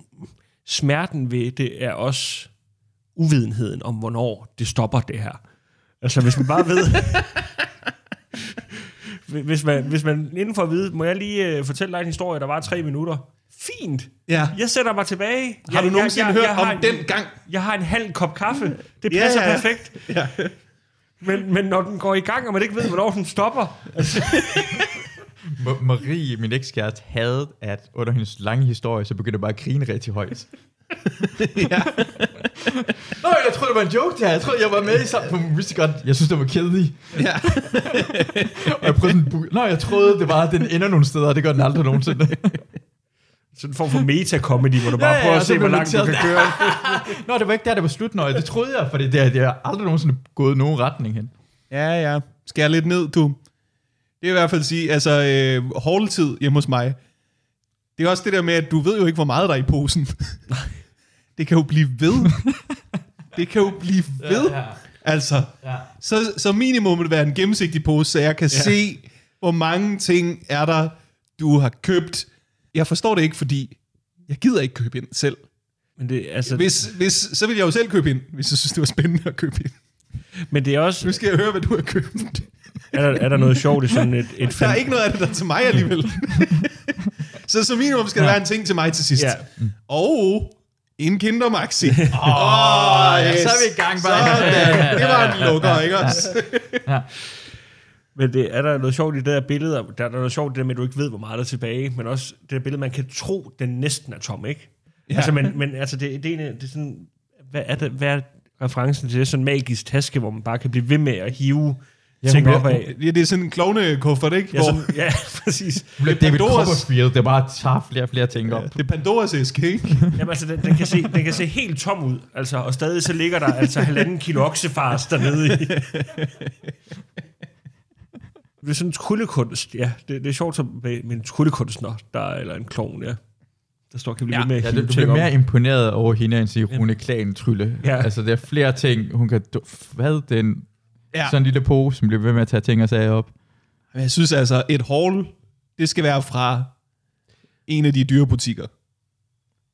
Smerten ved det er også uvidenheden om, hvornår det stopper det her. Altså, hvis man bare ved... hvis, man, hvis man inden for at vide, må jeg lige øh, fortælle dig en historie, der var tre minutter. Fint. Ja. Jeg sætter mig tilbage. Har jeg, du nogensinde jeg, jeg, hørt jeg har om en, den gang? Jeg har en halv kop kaffe. Det Ja, passer ja. perfekt. Ja. Men, men når den går i gang, og man ikke ved, hvornår den stopper. Altså, Ma- Marie, min ekskæreste, havde, at under hendes lange historie, så begyndte jeg bare at grine rigtig højt. ja. Nå, jeg troede, det var en joke der. Jeg troede, jeg var med i sammen. Vidste godt, jeg synes, det var kedelig. ja. Og jeg prøvede sådan, Nå, jeg troede, det var, den ender nogle steder, og det gør den aldrig nogensinde. Sådan en form for meta-comedy, hvor du bare Ja, prøver ja, at se, hvor langt du kan køre. Nå, det var ikke der, det var slut, når det troede jeg, fordi det, det har aldrig nogensinde gået i nogen retning hen. Ja, ja. Skær lidt ned, du. Det er i hvert fald at sige, altså, øh, holdtid hjemme hos mig, det er også det der med, at du ved jo ikke, hvor meget der er i posen. det kan jo blive ved. det kan jo blive ved. Ja, ja. Altså, Ja. så, så minimum det være en gennemsigtig pose, så jeg kan ja. se, hvor mange ting er der, du har købt. Jeg forstår det ikke, fordi jeg gider ikke købe ind selv. Men det, altså, Hvis, hvis, så vil jeg jo selv købe ind, hvis jeg synes, det var spændende at købe ind. men det er Nu også... skal jeg høre, hvad du har købt. Er der, er der noget sjovt i sådan et... et Der er ikke noget af det, der er til mig alligevel. så som minimum skal der være en ting til mig til sidst. Ja. Og en Kinder Maxi. Åh, Åh, ja, så er vi i gang, bare. Sådan. Det var en lukker, ikke også? Men det, er der noget sjovt i det der billede? Der, der er noget sjovt i det der med, at du ikke ved, hvor meget der er tilbage, men også det der billede, man kan tro, den næsten er tom, ikke? Ja. Altså, men, men altså, det, det, er, en- det er sådan... Hvad er, det, hvad er referencen til det? Sådan en magisk taske, hvor man bare kan blive ved med at hive ja, ting hun op af. Ja, det er sådan en klovnekuffert, ikke? Ja, sådan, ja, præcis. Det bliver Det er David Pandoras- Copperfield, det bare tager flere og flere ting op. det er Pandoras æske, ikke? Jamen, altså, den, den, kan se, den kan se helt tom ud, altså, og stadig så ligger der altså halvanden kilo oksefars dernede i. Det er sådan en tryllekunst, ja. Det, det er sjovt som med, med en tryllekunstner, der, er- eller en klovn, ja. Der står, kan blive Ja, med at Ja, du, du bliver mere imponeret over hende, end sige Rune Klan trylle. Ja. Altså, der er flere ting, hun kan... du- Hvad? Den, Ja. ja. Sådan en lille pose, som bliver ved med at tage ting og sager op. Men jeg synes altså, et haul, det skal være fra en af de dyre butikker.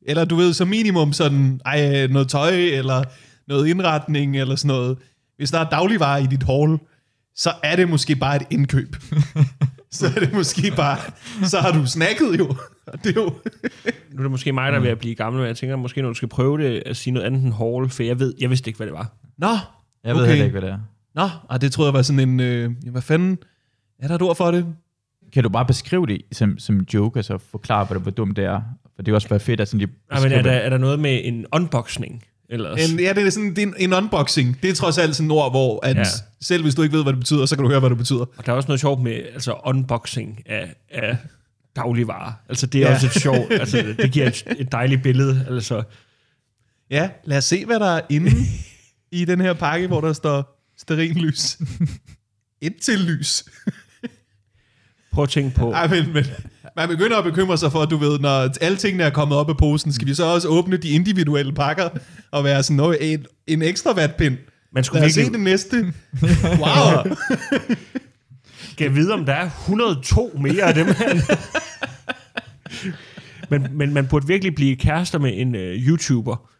Eller du ved, som minimum sådan, ej, noget tøj, eller noget indretning, eller sådan noget. Hvis der er dagligvarer i dit haul, så er det måske bare et indkøb. så er det måske bare, så har du snakket jo. Det er jo, Nu er det måske mig, der er ved at blive gammel, men jeg tænker måske, når du skal prøve det, at sige noget andet end haul, for jeg ved, jeg vidste ikke, hvad det var. nå, Jeg ved Okay. heller ikke, hvad det er. nå, og det troede jeg var sådan en, øh, hvad fanden, er der et ord for det? Kan du bare beskrive det som, som en joke, altså forklare, hvor, hvor dumt det er? For det er også være fedt, at sådan de Ja, men er der, det. er der noget med en unboxing? Ellers? En, ja, det er sådan det er en, en unboxing. Det er trods alt sådan et ord, hvor at ja. Selv hvis du ikke ved, hvad det betyder, så kan du høre, hvad det betyder. Og der er også noget sjovt med altså unboxing af, af dagligvarer. Altså det er Ja. også et sjovt, altså det- det giver et, et dejligt billede. Altså, Ja, lad os se, hvad der er inde i den her pakke, hvor der står stearinlys. Et til lys. prøv at tænke på, Ej, men, men man begynder at bekymre sig for, at du ved, når alle tingene er kommet op af posen, skal vi så også åbne de individuelle pakker og være sådan noget, en, en ekstra vatpind. man skulle Lad os se virkelig det næste. Wow. kan vide, om der er 102 mere af dem her. men, men man burde virkelig blive kærester med en uh, YouTuber.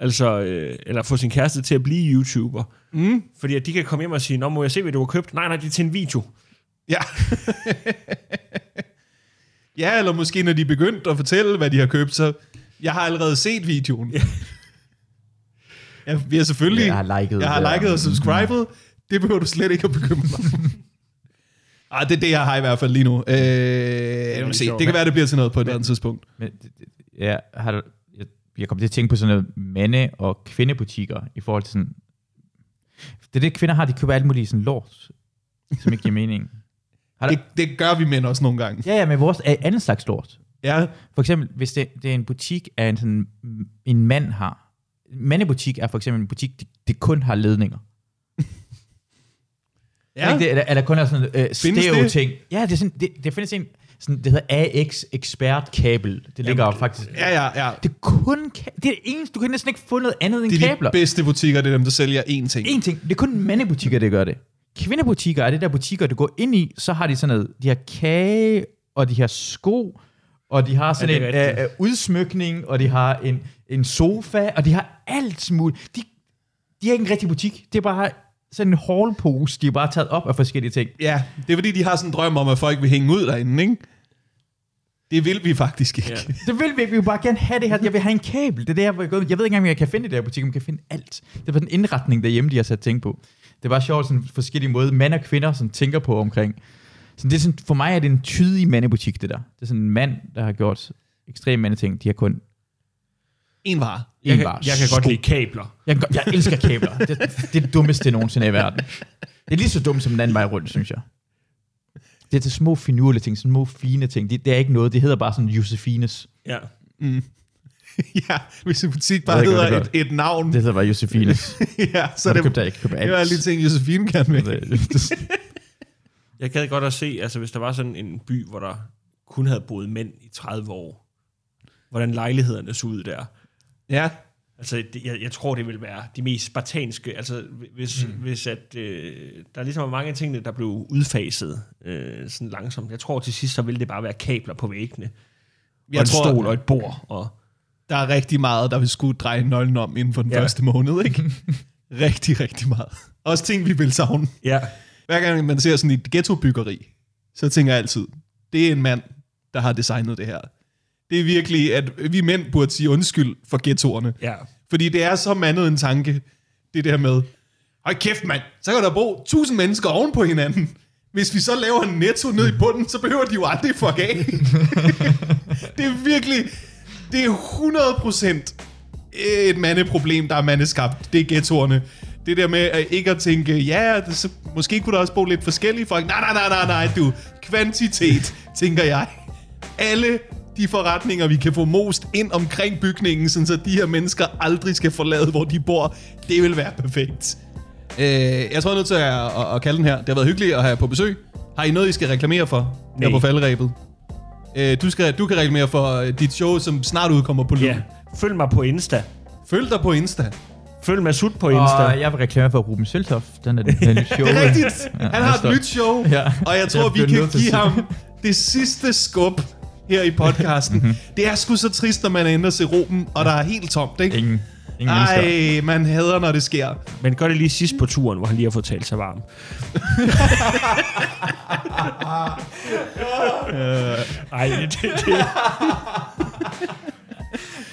Altså, øh, eller få sin kæreste til at blive YouTuber. Mm. Fordi at de kan komme hjem og sige, Nå, må jeg se, hvad du har købt? Nej, nej, det er til en video. Ja. ja, eller måske når de er begyndt at fortælle, hvad de har købt, så jeg har allerede set videoen. Ja. Ja, vi har selvfølgelig... Jeg har liket Jeg har det. liket og subscribet. Det behøver du slet ikke at bekymre dig om. Ej, det er det, jeg har i hvert fald lige nu. Øh, må se. Det kan være, det bliver til noget på et andet tidspunkt. Men, det- det- ja, har du, jeg, jeg kommer til at tænke på sådan noget mande- og kvindebutikker i forhold til sådan... Det er det, kvinder har, de køber alt muligt sådan lort, som ikke giver mening. Det, det gør vi mænd også nogle gange. ja, ja, men vores er anden slags lort. Ja, For eksempel, hvis det, det er en butik, af en, sådan, en mand har. En mandebutik er for eksempel en butik, det, det kun har ledninger. Ja. Ikke det, eller, eller kun er sådan øh, det? stereo-ting. Ja, det, er sådan, det, det findes en, sådan, det hedder AX Expert Kabel. Det ligger jo faktisk... ja, ja, ja. Det er kun det er det eneste, du kan næsten ikke få noget andet end Det er kabler. de bedste butikker, det er dem, der sælger én ting. En ting, det er kun mandebutikker, der gør det. Kvindebutikker er det der butikker, du går ind i, så har de sådan noget, de har kage og de har sko, og de har sådan Ja, en er øh, øh, udsmykning, og de har en, en sofa, og de har alt muligt. De, de har ikke en rigtig butik. Det er bare sådan en haulpose, de har bare taget op af forskellige ting. Ja, det er fordi, de har sådan en drøm om, at folk vil hænge ud derinde, ikke? Det vil vi faktisk ikke. Ja. Det vil vi ikke. Vi vil bare gerne have det her. Jeg vil have en kabel. Det er det, jeg, vil gå- jeg ved ikke engang, om jeg kan finde det der i butikken. Man kan finde alt. Det var den indretning derhjemme, de har sat ting på. Det var sjovt, sådan forskellige måder, mænd og kvinder sådan, tænker på omkring. Så det er sådan, for mig er det en tydig mandebutik, det der. Det er sådan en mand, der har gjort ekstremt mange ting. De har kun En vare. Jeg, en kan, vare. jeg kan godt Sko. lide kabler. Jeg, kan godt- jeg elsker kabler. Det, det er det dummeste nogensinde i verden. Det er lige så dumt som den anden vej rundt, synes jeg. Det er til små finurlige ting, små fine ting. Det, det er ikke noget. Det hedder bare sådan Josefines. Ja. ja, hvis en butik Jeg bare hedder et, et navn, Det hedder bare Josefines. ja, så er det købte jeg ikke. Købte det var lige ting, Josefine gerne vil. Jeg gad godt at se, altså hvis der var sådan en by, hvor der kun havde boet mænd i 30 år, hvordan lejlighederne så ud der. Ja, Altså, det, jeg, jeg tror, det vil være de mest spartanske. Altså, hvis, mm. hvis at, øh, der ligesom var mange af tingene, der blev udfaset øh, sådan langsomt. Jeg tror til sidst, så ville det bare være kabler på væggene. Jeg og en tror, stol og et bord. Og, der er rigtig meget, der vil skulle dreje nøglen om inden for den Ja. første måned, ikke? rigtig, rigtig meget. Også ting, vi vil savne. ja, Hver gang man ser sådan et ghettobyggeri, så tænker jeg altid, det er en mand, der har designet det her. Det er virkelig, at vi mænd burde sige undskyld for ghettoerne. ja. Fordi det er så mandet en tanke, det der med, hold kæft mand, så kan der bo tusind mennesker oven på hinanden. Hvis vi så laver en netto ned i bunden, så behøver de jo aldrig fuck af. det er virkelig, det er 100% et mandeproblem, der er mandeskabt. Det er ghettoerne. Det der med at ikke at tænke, ja, det, så, måske kunne der også bo lidt forskellige folk. Nej, nej, nej, nej, nej, du. Kvantitet, tænker jeg. Alle de forretninger, vi kan få most ind omkring bygningen, sådan så de her mennesker aldrig skal forlade, hvor de bor, det vil være perfekt. Øh, jeg tror, jeg er nødt til at, at, at kalde den her. Det har været hyggeligt at have på besøg. Har I noget, I skal reklamere for her Nej. på falderæbet? Øh, du, skal, du kan reklamere for øh, dit show, som snart udkommer på lyd. ja. Følg mig på Insta. Følg dig på Insta. Følg Masud på Insta. Og jeg vil reklamere for Ruben Søltoft. Den er den, den show. Det er rigtigt. Han har et nyt show, Ja. og jeg tror, Jeg vi kan give ham det sidste skub her i podcasten. det er sgu så trist, når man er inde og se Ruben, og der er helt tomt, ikke? Ingen, ingen mennesker. Ej, man hader, når det sker. Men gør det lige sidst på turen, hvor han lige har fået talt sig varm. Ej, det, det,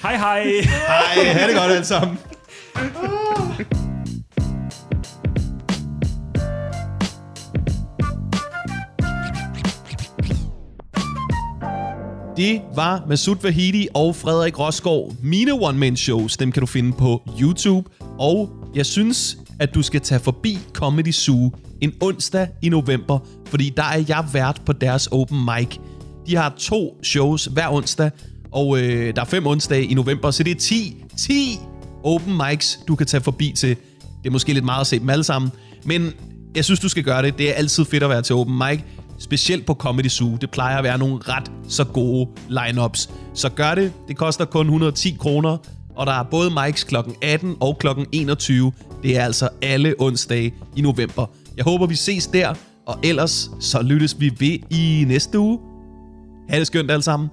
hej hej. Ej, ha' det godt alle sammen. Det var Masud Vahidi og Frederik Rosgaard. Mine one-man-shows, dem kan du finde på YouTube. Og jeg synes, at du skal tage forbi Comedy Zoo en onsdag i november, fordi der er jeg vært på deres open mic. De har to shows hver onsdag, og øh, der er fem onsdage i november, så det er 10, 10 open mics, du kan tage forbi til. Det er måske lidt meget at se dem alle sammen, men jeg synes, du skal gøre det. Det er altid fedt at være til open mic, specielt på Comedy Zoo. Det plejer at være nogle ret så gode lineups. Så gør det. Det koster kun 110 kroner, og der er både mics kl. 18 og kl. 21. Det er altså alle onsdage i november. Jeg håber, vi ses der, og ellers så lyttes vi ved i næste uge. Ha' det skønt alle sammen.